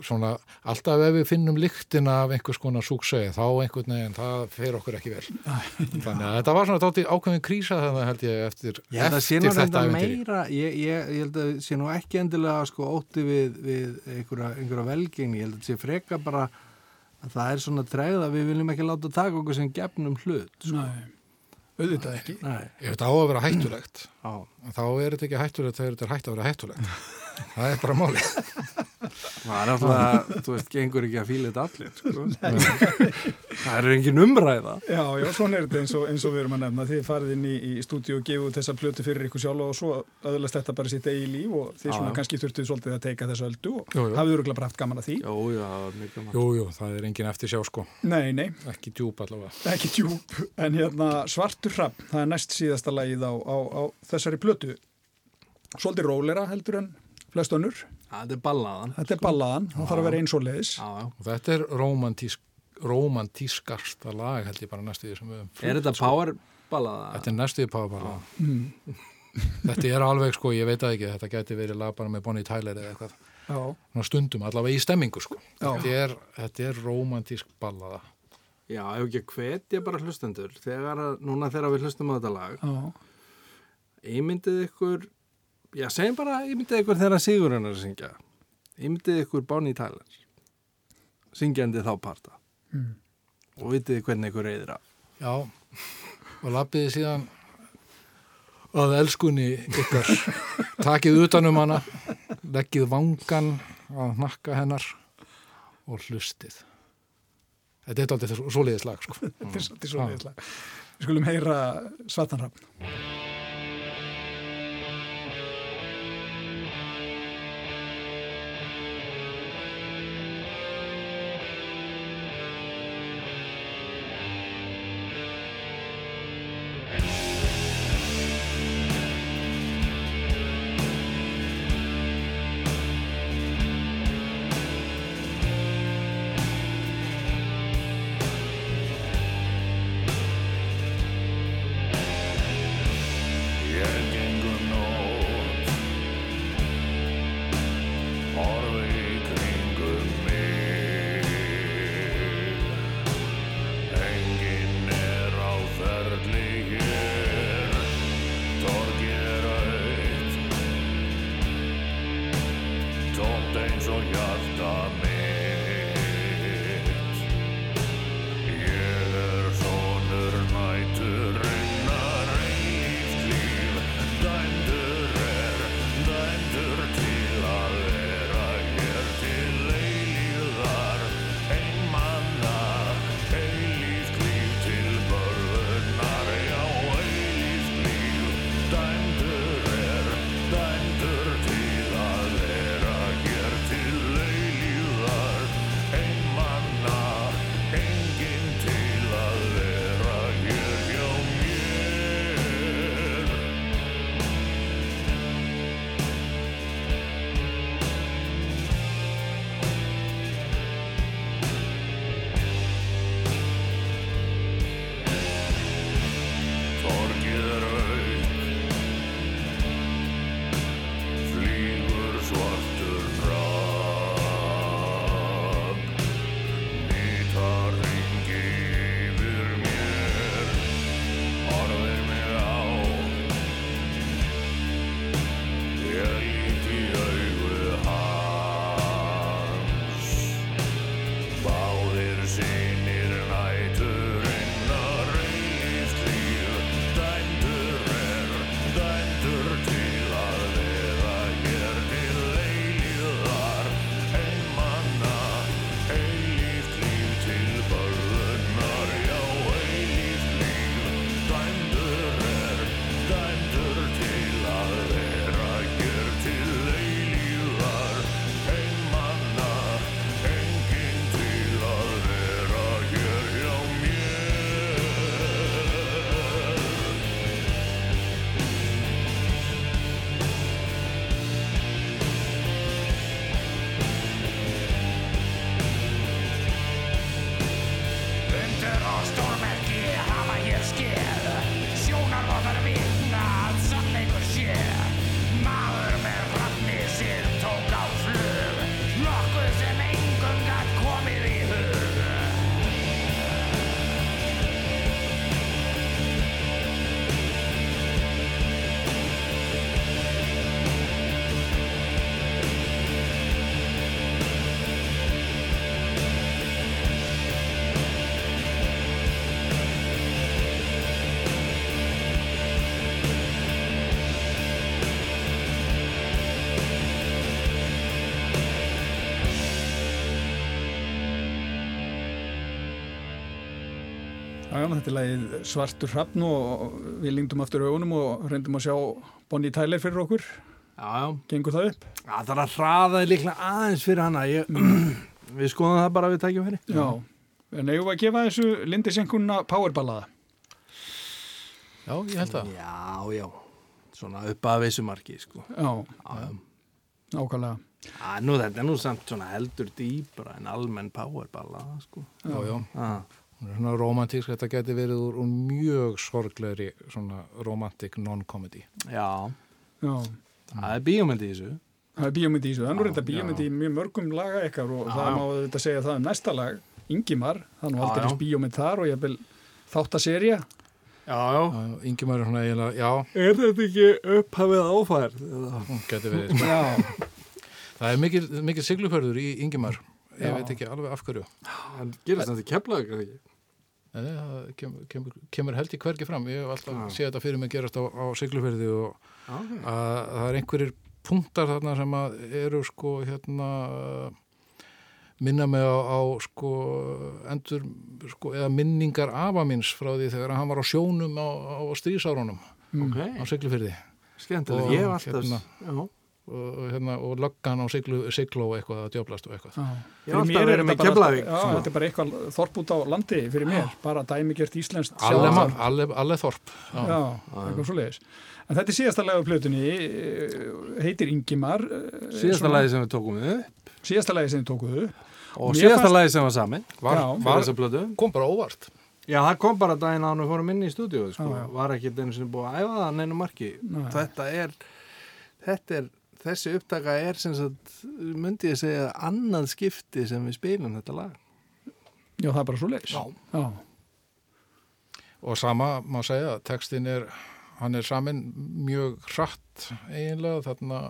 svona alltaf ef við finnum lyktina af einhvers konar súksegi þá einhvern veginn það fer okkur ekki vel þannig að þetta var svona tóti ákveðin krísa þannig held ég eftir, Ég eftir þetta meira, ég, ég, ég held að sé nú ekki endilega sko ótti við, við einhverja, einhverja velgengni, ég held að sé freka bara að það er svona tregð að við viljum ekki láta taka okkur sem gefnum hlut. Sko. nei, auðvitað ekki. Nei, Ef þetta á að vera hættulegt þá er þetta ekki hættulegt þegar þetta er hætt að vera hættulegt það er bara máli Það er alltaf, þú veist, gengur ekki að fíla þetta allir, sko. það er engin umræða. Já, já, svona er þetta eins og, eins og við erum að nefna. Þið farið inn í, í stúdíu og gefið út þessa plötu fyrir ykkur sjálf og svo aðlast þetta bara sitt eigi líf og þið svona já. kannski þurftuð svolítið að teika þessu öldu og Jú, jú. hafið öruglega bara haft gaman að því. Jó, já, mjög gaman. Jú, jú, það er engin eftir sjá sko Nei, nei, ekki djúb allavega ekki djúb, en hérna Svartur hrapp, það er næst síðasta lagið á, á, á þessari plötu. Svolítið rólera heldur en flest önnur. Það er ballaðan. Þetta er ballaðan, það þarf að vera eins og leiðis. Já, já. og þetta er romantísk romantískarsta lag held ég bara næstu því sem við höfum Er þetta power ballaða? Þetta er næstu því páfaballa Þetta er alveg sko, ég veit að ekki þetta gæti verið lag bara með Bonnie Tyler eða eitthvað Já, stundum, allavega í stemmingu sko Já. þetta er, þetta er romantísk ballaða Já, ef ekki að hvetja bara hlustendur þegar að, núna þegar við hlustum á þetta lag já, ímyndið ykkur já, segjum bara ímyndið ykkur þegar Sigurinn er að syngja. Ímyndið ykkur Bonnie Tyler syngjandi þá parta. Mm. og vitið hvernig ykkur reyðir af. Já, og lappiði síðan að elskunni ykkar. Takið utanum hana leggið vangan að hnakka hennar og hlustið. Þetta er aldrei svoleiðis lag sko. þetta er svo leiðis lag. Við skulum heyra Svartan Já, já, þetta er lagið Svartur hrafn og við lingdum aftur augunum og reyndum að sjá Bonnie Tyler fyrir okkur. Já, já. Gengur það upp? Það þarf að hraða líklega aðeins fyrir hana. Ég, við skoðum það bara við tækjum fyrir. Já. En eigum við að gefa þessu Lindi Senkunna powerballaða? Já, ég held að. Já, já. Svona upp að vissumarki, sko. Já, Já, já. nákvæmlega. Já, nú þetta er nú samt svona heldur dýbra en almenn powerballa, sko. Já, já. Já, er svona romantísk, þetta geti verið úr, úr mjög sorglegri svona romantic non-comedy. já. Já. það er bíómyndi í þessu. Það er bíómyndi í þessu. Það er nú reynda Já, bíómyndi í mjög mörgum laga ykkar og Já, það má þetta segja það um næsta lag, Ingimar. Það er nú aldrei já. bíómynd þar og ég vil þátt að serja. Já, já. Ingi maður er svona eiginlega, já, Er þetta ekki upphafið áfærð? eða? hún geti verið. sko. Já. Það er mikil, mikil sigluförður í Ingimar. Ég veit ekki alveg af hverju. Hann gerir þetta í er ekki? Nei, nei, það kemur, kemur, kemur held í hvergi fram. Ég hef alltaf Já. séð þetta fyrir mig gerast á, á sigluferði og Já, ok. að það er einhverjir punktar þarna sem að eru sko hérna minna mig á, á sko endur sko eða minningar afa minns frá því þegar hann var á sjónum á, á strísárunum Ok, á siglufyrði skemmtilega. Og Ég hef alltaf... hérna-. Og, og, hérna, og löggan á siglu, sigló eitthvað að djöblast og eitthvað er Keflavík, Já, þetta er bara eitthvað þorp út á landi fyrir mér, bara dæmigert íslenskt Alle, sjávarþorp. alle, alle þorp já. Já, eitthvað svo leiðis. En þetta er síðasta lag á plötunni, eh, heitir Ingimar. eh, Síðasta svona- lagi sem við tókum við Síðasta lagi sem þið tókuðu. og Mér síðasta fannst- lagi sem var samin var, Já, var, kom bara óvart Já, það kom bara daginn að hann við fórum inn í stúdíu sko. Já, já. var ekki einu sinni búið að æfa það neinu marki þetta er, þetta er þessi upptaka er sem sagt myndi ég segja annað skipti sem við spilum þetta lag Já, það er bara svo leiðis. Já. Já. og sama má segja, textin er hann er samin mjög hratt eiginlega þarna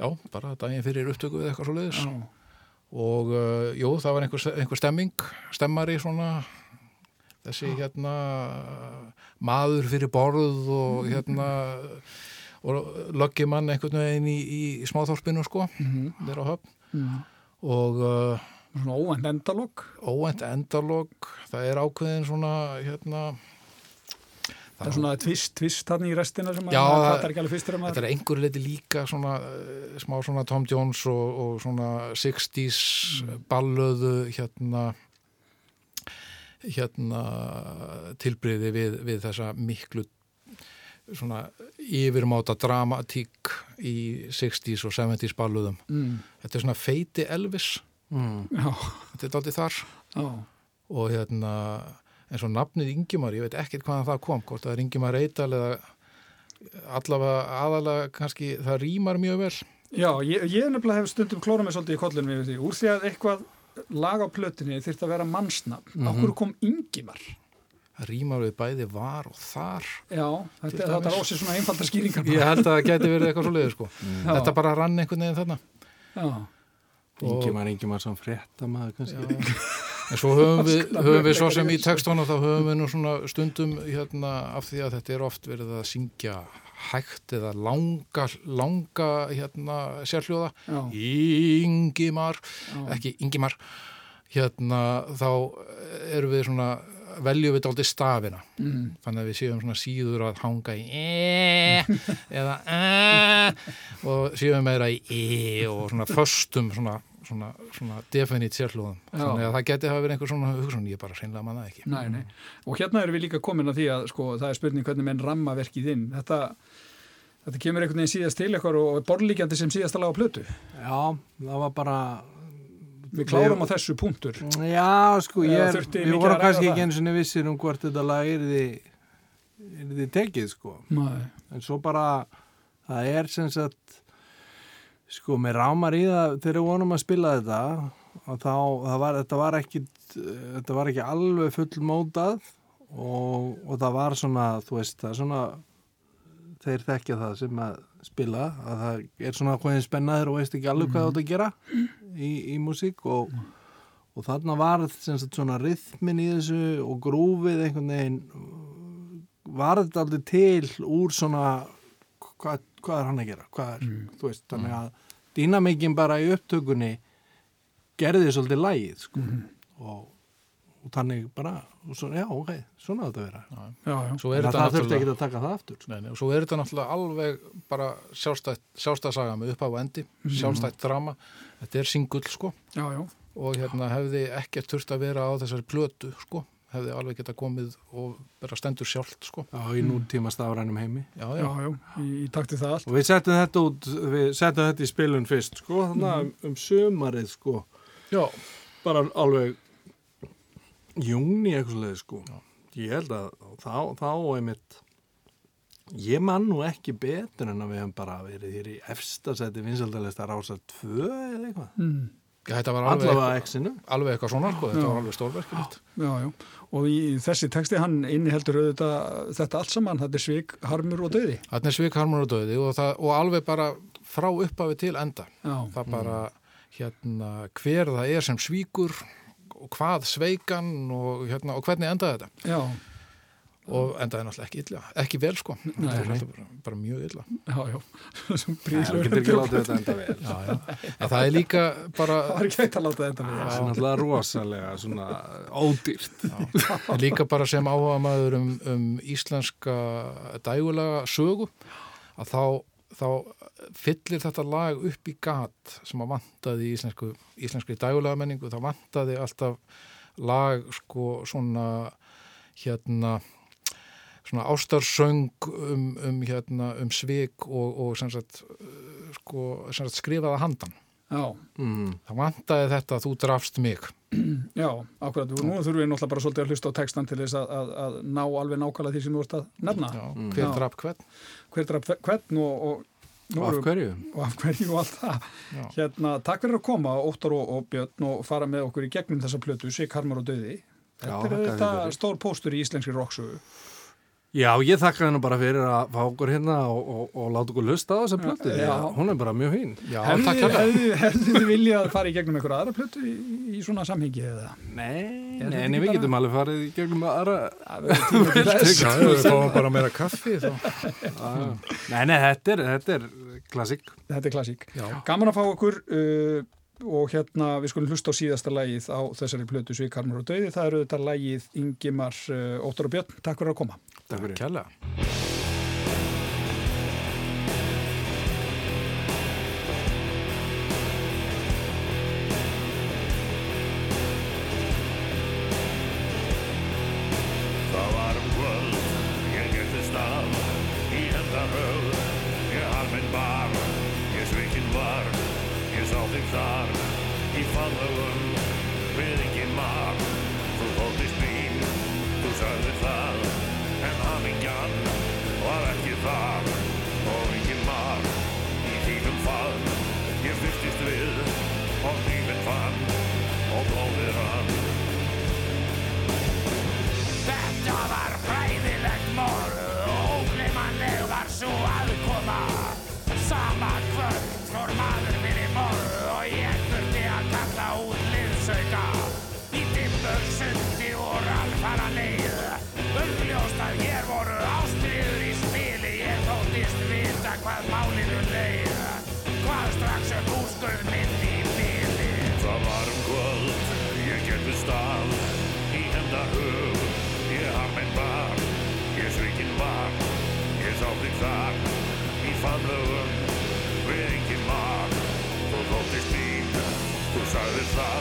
já, bara daginn fyrir upptöku við eitthvað svo leiðis Já. og uh, jú, það var einhver, einhver stemming stemmari svona þessi hérna maður fyrir borð og hérna og löggi mann einhvern veginn í, í smáþorpinu sko, Mhm. þeir á höfn Mhm. og uh, Svona óvænt endalokk. óvænt endalog það er ákveðin svona hérna Það er svona tvist, tvist þarna í restina sem að Já, maður það- fattar ekki alveg fyrstur að Þetta er einhver leiti líka svona uh, smá svona Tom Jones og, og svona 60s ballöðu hérna hérna tilbriði við, við þessa miklu svona yfirmáta dramatík í 60s og 70s ballöðum. Mm. Þetta er svona feiti Elvis, mm. Þetta er daldið þar já. og hérna eins og nafnið Ingimar, ég veit ekkert hvaðan það kom, hvort það er Ingimar Eidal eða allavega aðalega kannski það rýmar mjög vel. Já, ég, ég nefnilega hef stundum klórað mig svolítið í kollunum. Úr því að eitthvað lag á plötunni þyrfti að vera mannsnafn. Mm Mhm. kom Ingimar? Rýmar við bæði var og þar. Já, þetta, þetta er ósið svona einfaldar skýringar. Ég held að það geti verið eitthvað svo leiður sko. Já. Þetta bara rann einhvern veginn þarna. Já, Ingimar, Ingimar sem frétta maður kannski En svo höfum við, höfum við svo sem í textónu þá höfum við nú svona stundum hérna af því að þetta er oft verið að syngja hægt eða langa, langa hérna Ingimar, já. ekki Ingimar, hérna þá erum við svona veljum við dálítið stafina. Mm. þannig að við séum svona síður að hanga í e eða e og séum meira í e og svona föstum svona, svona, svona definít sérhlúðum Já. þannig að það geti hafa verið einhver svona hugsun ég bara hreinlega manna ekki Nei, nei. Og hérna erum við líka komin að því að sko, það er spurning hvernig menn ramma verkið inn. Þetta, þetta kemur einhvern veginn síðast til eitthvað og borlíkjandi sem síðasta lag á plötu. Já, það var bara Við klárum á þessu punktur. Já, sko, ég er, við vorum kannski ekki einu sinni vissir um hvort þetta lag er þið er tekið, sko Nei. en svo bara það er sem sagt sko, mér rámar í það þegar við vonum að spila þetta og þá, það var, þetta var ekki þetta var ekki alveg full mótað og, og það var svona þú veist, það er svona þeir þekkja það sem að spila að það er svona hvernig spennaður og veist ekki alveg hvað þú átt að gera í, í músík og, og þarna var sem sagt svona rithmin í þessu og grúfið einhvern veginn var þetta aldrei til úr svona hvað, hvað er hann að gera? Hvað er, þú veist, þannig að dýnamikinn bara í upptökunni gerði svolítið lægið sko. og, og þannig bara, og svo, já, ok, svona á þetta að vera. Já, já. Svo er Þannig að þetta það þurfti ekki að taka það aftur sko. Nei, nei, og svo er þetta náttúrulega alveg bara sjálfstætt, sjálfstætt saga með upphaf og endi, sjálfstætt drama þetta er singull sko. Já, já. og hérna hefði ekkert þurft að vera á þessari plötu sko. Hefði alveg geta komið og vera stendur sjálft sko. Já, í nútíma stafrænum heimi. Já, Já, já, já. Í, í takti það allt. og við settum þetta út, við settum þetta í spilun fyrst, sko, þannig að um, um sömarið, sko, já, bara alveg júni eitthvað sko. Ég held að þá, þá einmitt ég man nú ekki betur en að við hefum bara verið hér í efstasæti vinsaldalista rása 2 eða eitthvað Mm. þetta var alveg, exinu alveg eitthvað svona sko, þetta Já. var alveg stórverkilegt Já, já. Og í þessi texti hann inniheldur auðvitað þetta allt saman, þetta er svik, harmur og döði. Þannig er svik harmur og döði og, það, og alveg bara frá upphafi til enda Já. það bara hérna hver það er sem svíkur og hvað sveikan og, hérna, og hvernig endaði þetta Já, og endaði náttúrulega ekki illa, ekki vel sko. Nei, er bara, bara mjög illa. Já, já. Enda vel já, það er líka bara Það var ekki hægt að láta þetta við. það er náttúrulega rosalega svona ódýrt. Líka bara sem áhuga maður um, um íslenska dægulega sögu að þá, þá fyllir þetta lag upp í gat sem að vantaði í íslensku, íslenskri dægulega menningu, það vantaði alltaf lag sko svona hérna svona ástarsöng um, um hérna um svik og, og sem sagt, sko, sem sagt skrifaða handan Já, mm. það vantaði þetta að þú drafst mig já, akkurat. Og nú þurfum við náttúrulega bara svolítið að hlusta á textan til þess að, að, að ná alveg nákvæmlega því sem þú ert að nefna. Já, Mm. hver Já. draf hvern Hver draf hvern og, og, nú og af hverju og af hverju og allt það. Já. Hérna, takk fyrir að koma, Óttar og, og Björn og fara með okkur í gegnum þessa plötu, Sik, Harmar og Döði. Já, Þetta er þakka þér þetta stór póstur í íslenskri rocksögu. Já, ég þakka hennu bara fyrir að fá okkur hérna og, og, og láta okkur lusta á þessa plötu Já. Já, hún er bara mjög Já, Hefðu þið viljað fara í gegnum einhverja aðra plötu í, í svona samhengi eða? Nei, en við bara- getum alveg farið í gegnum aðra við fáum bara meira kaffi þá. Nei, nei, þetta er, þetta er klassik Þetta er klassík. Gaman að fá okkur uh, og hérna við skulum hlusta á síðasta lagið á þessari plötu Svík, Harmar og Döði. Það eru þetta lagið Ingimar uh, Óttar og Björn. Takk fyrir að koma. Takk fyrir Kjærlega.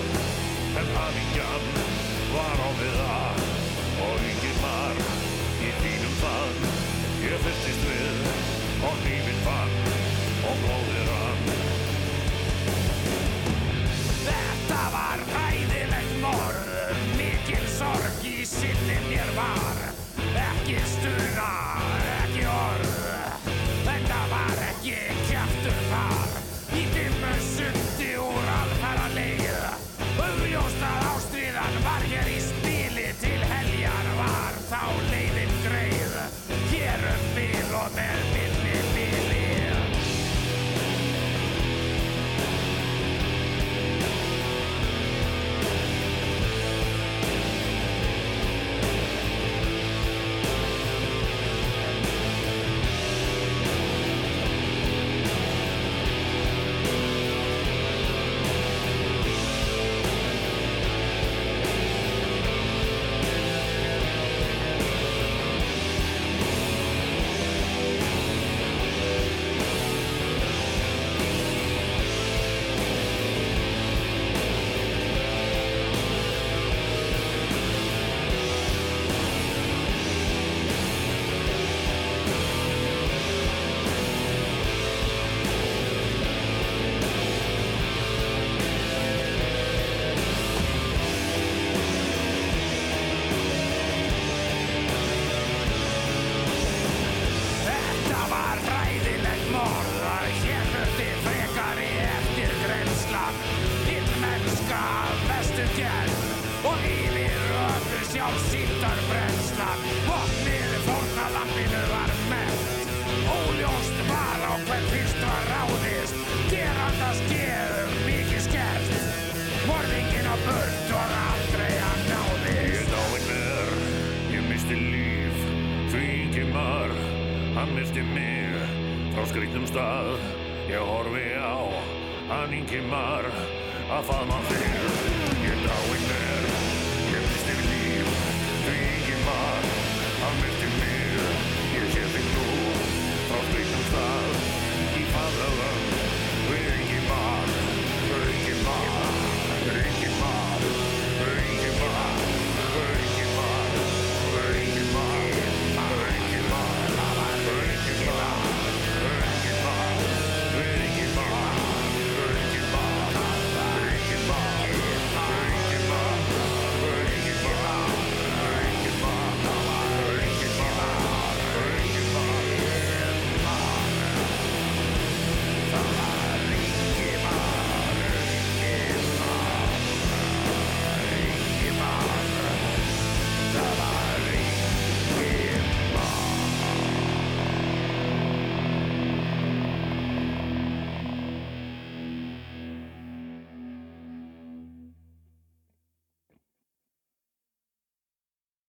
að en hamingjan var á viða og yngir mar í þínum fann. Ég fyrstist við og lífin fann og blóðir hann Þetta var hæðilegt morð mikil sorg í sinni mér var.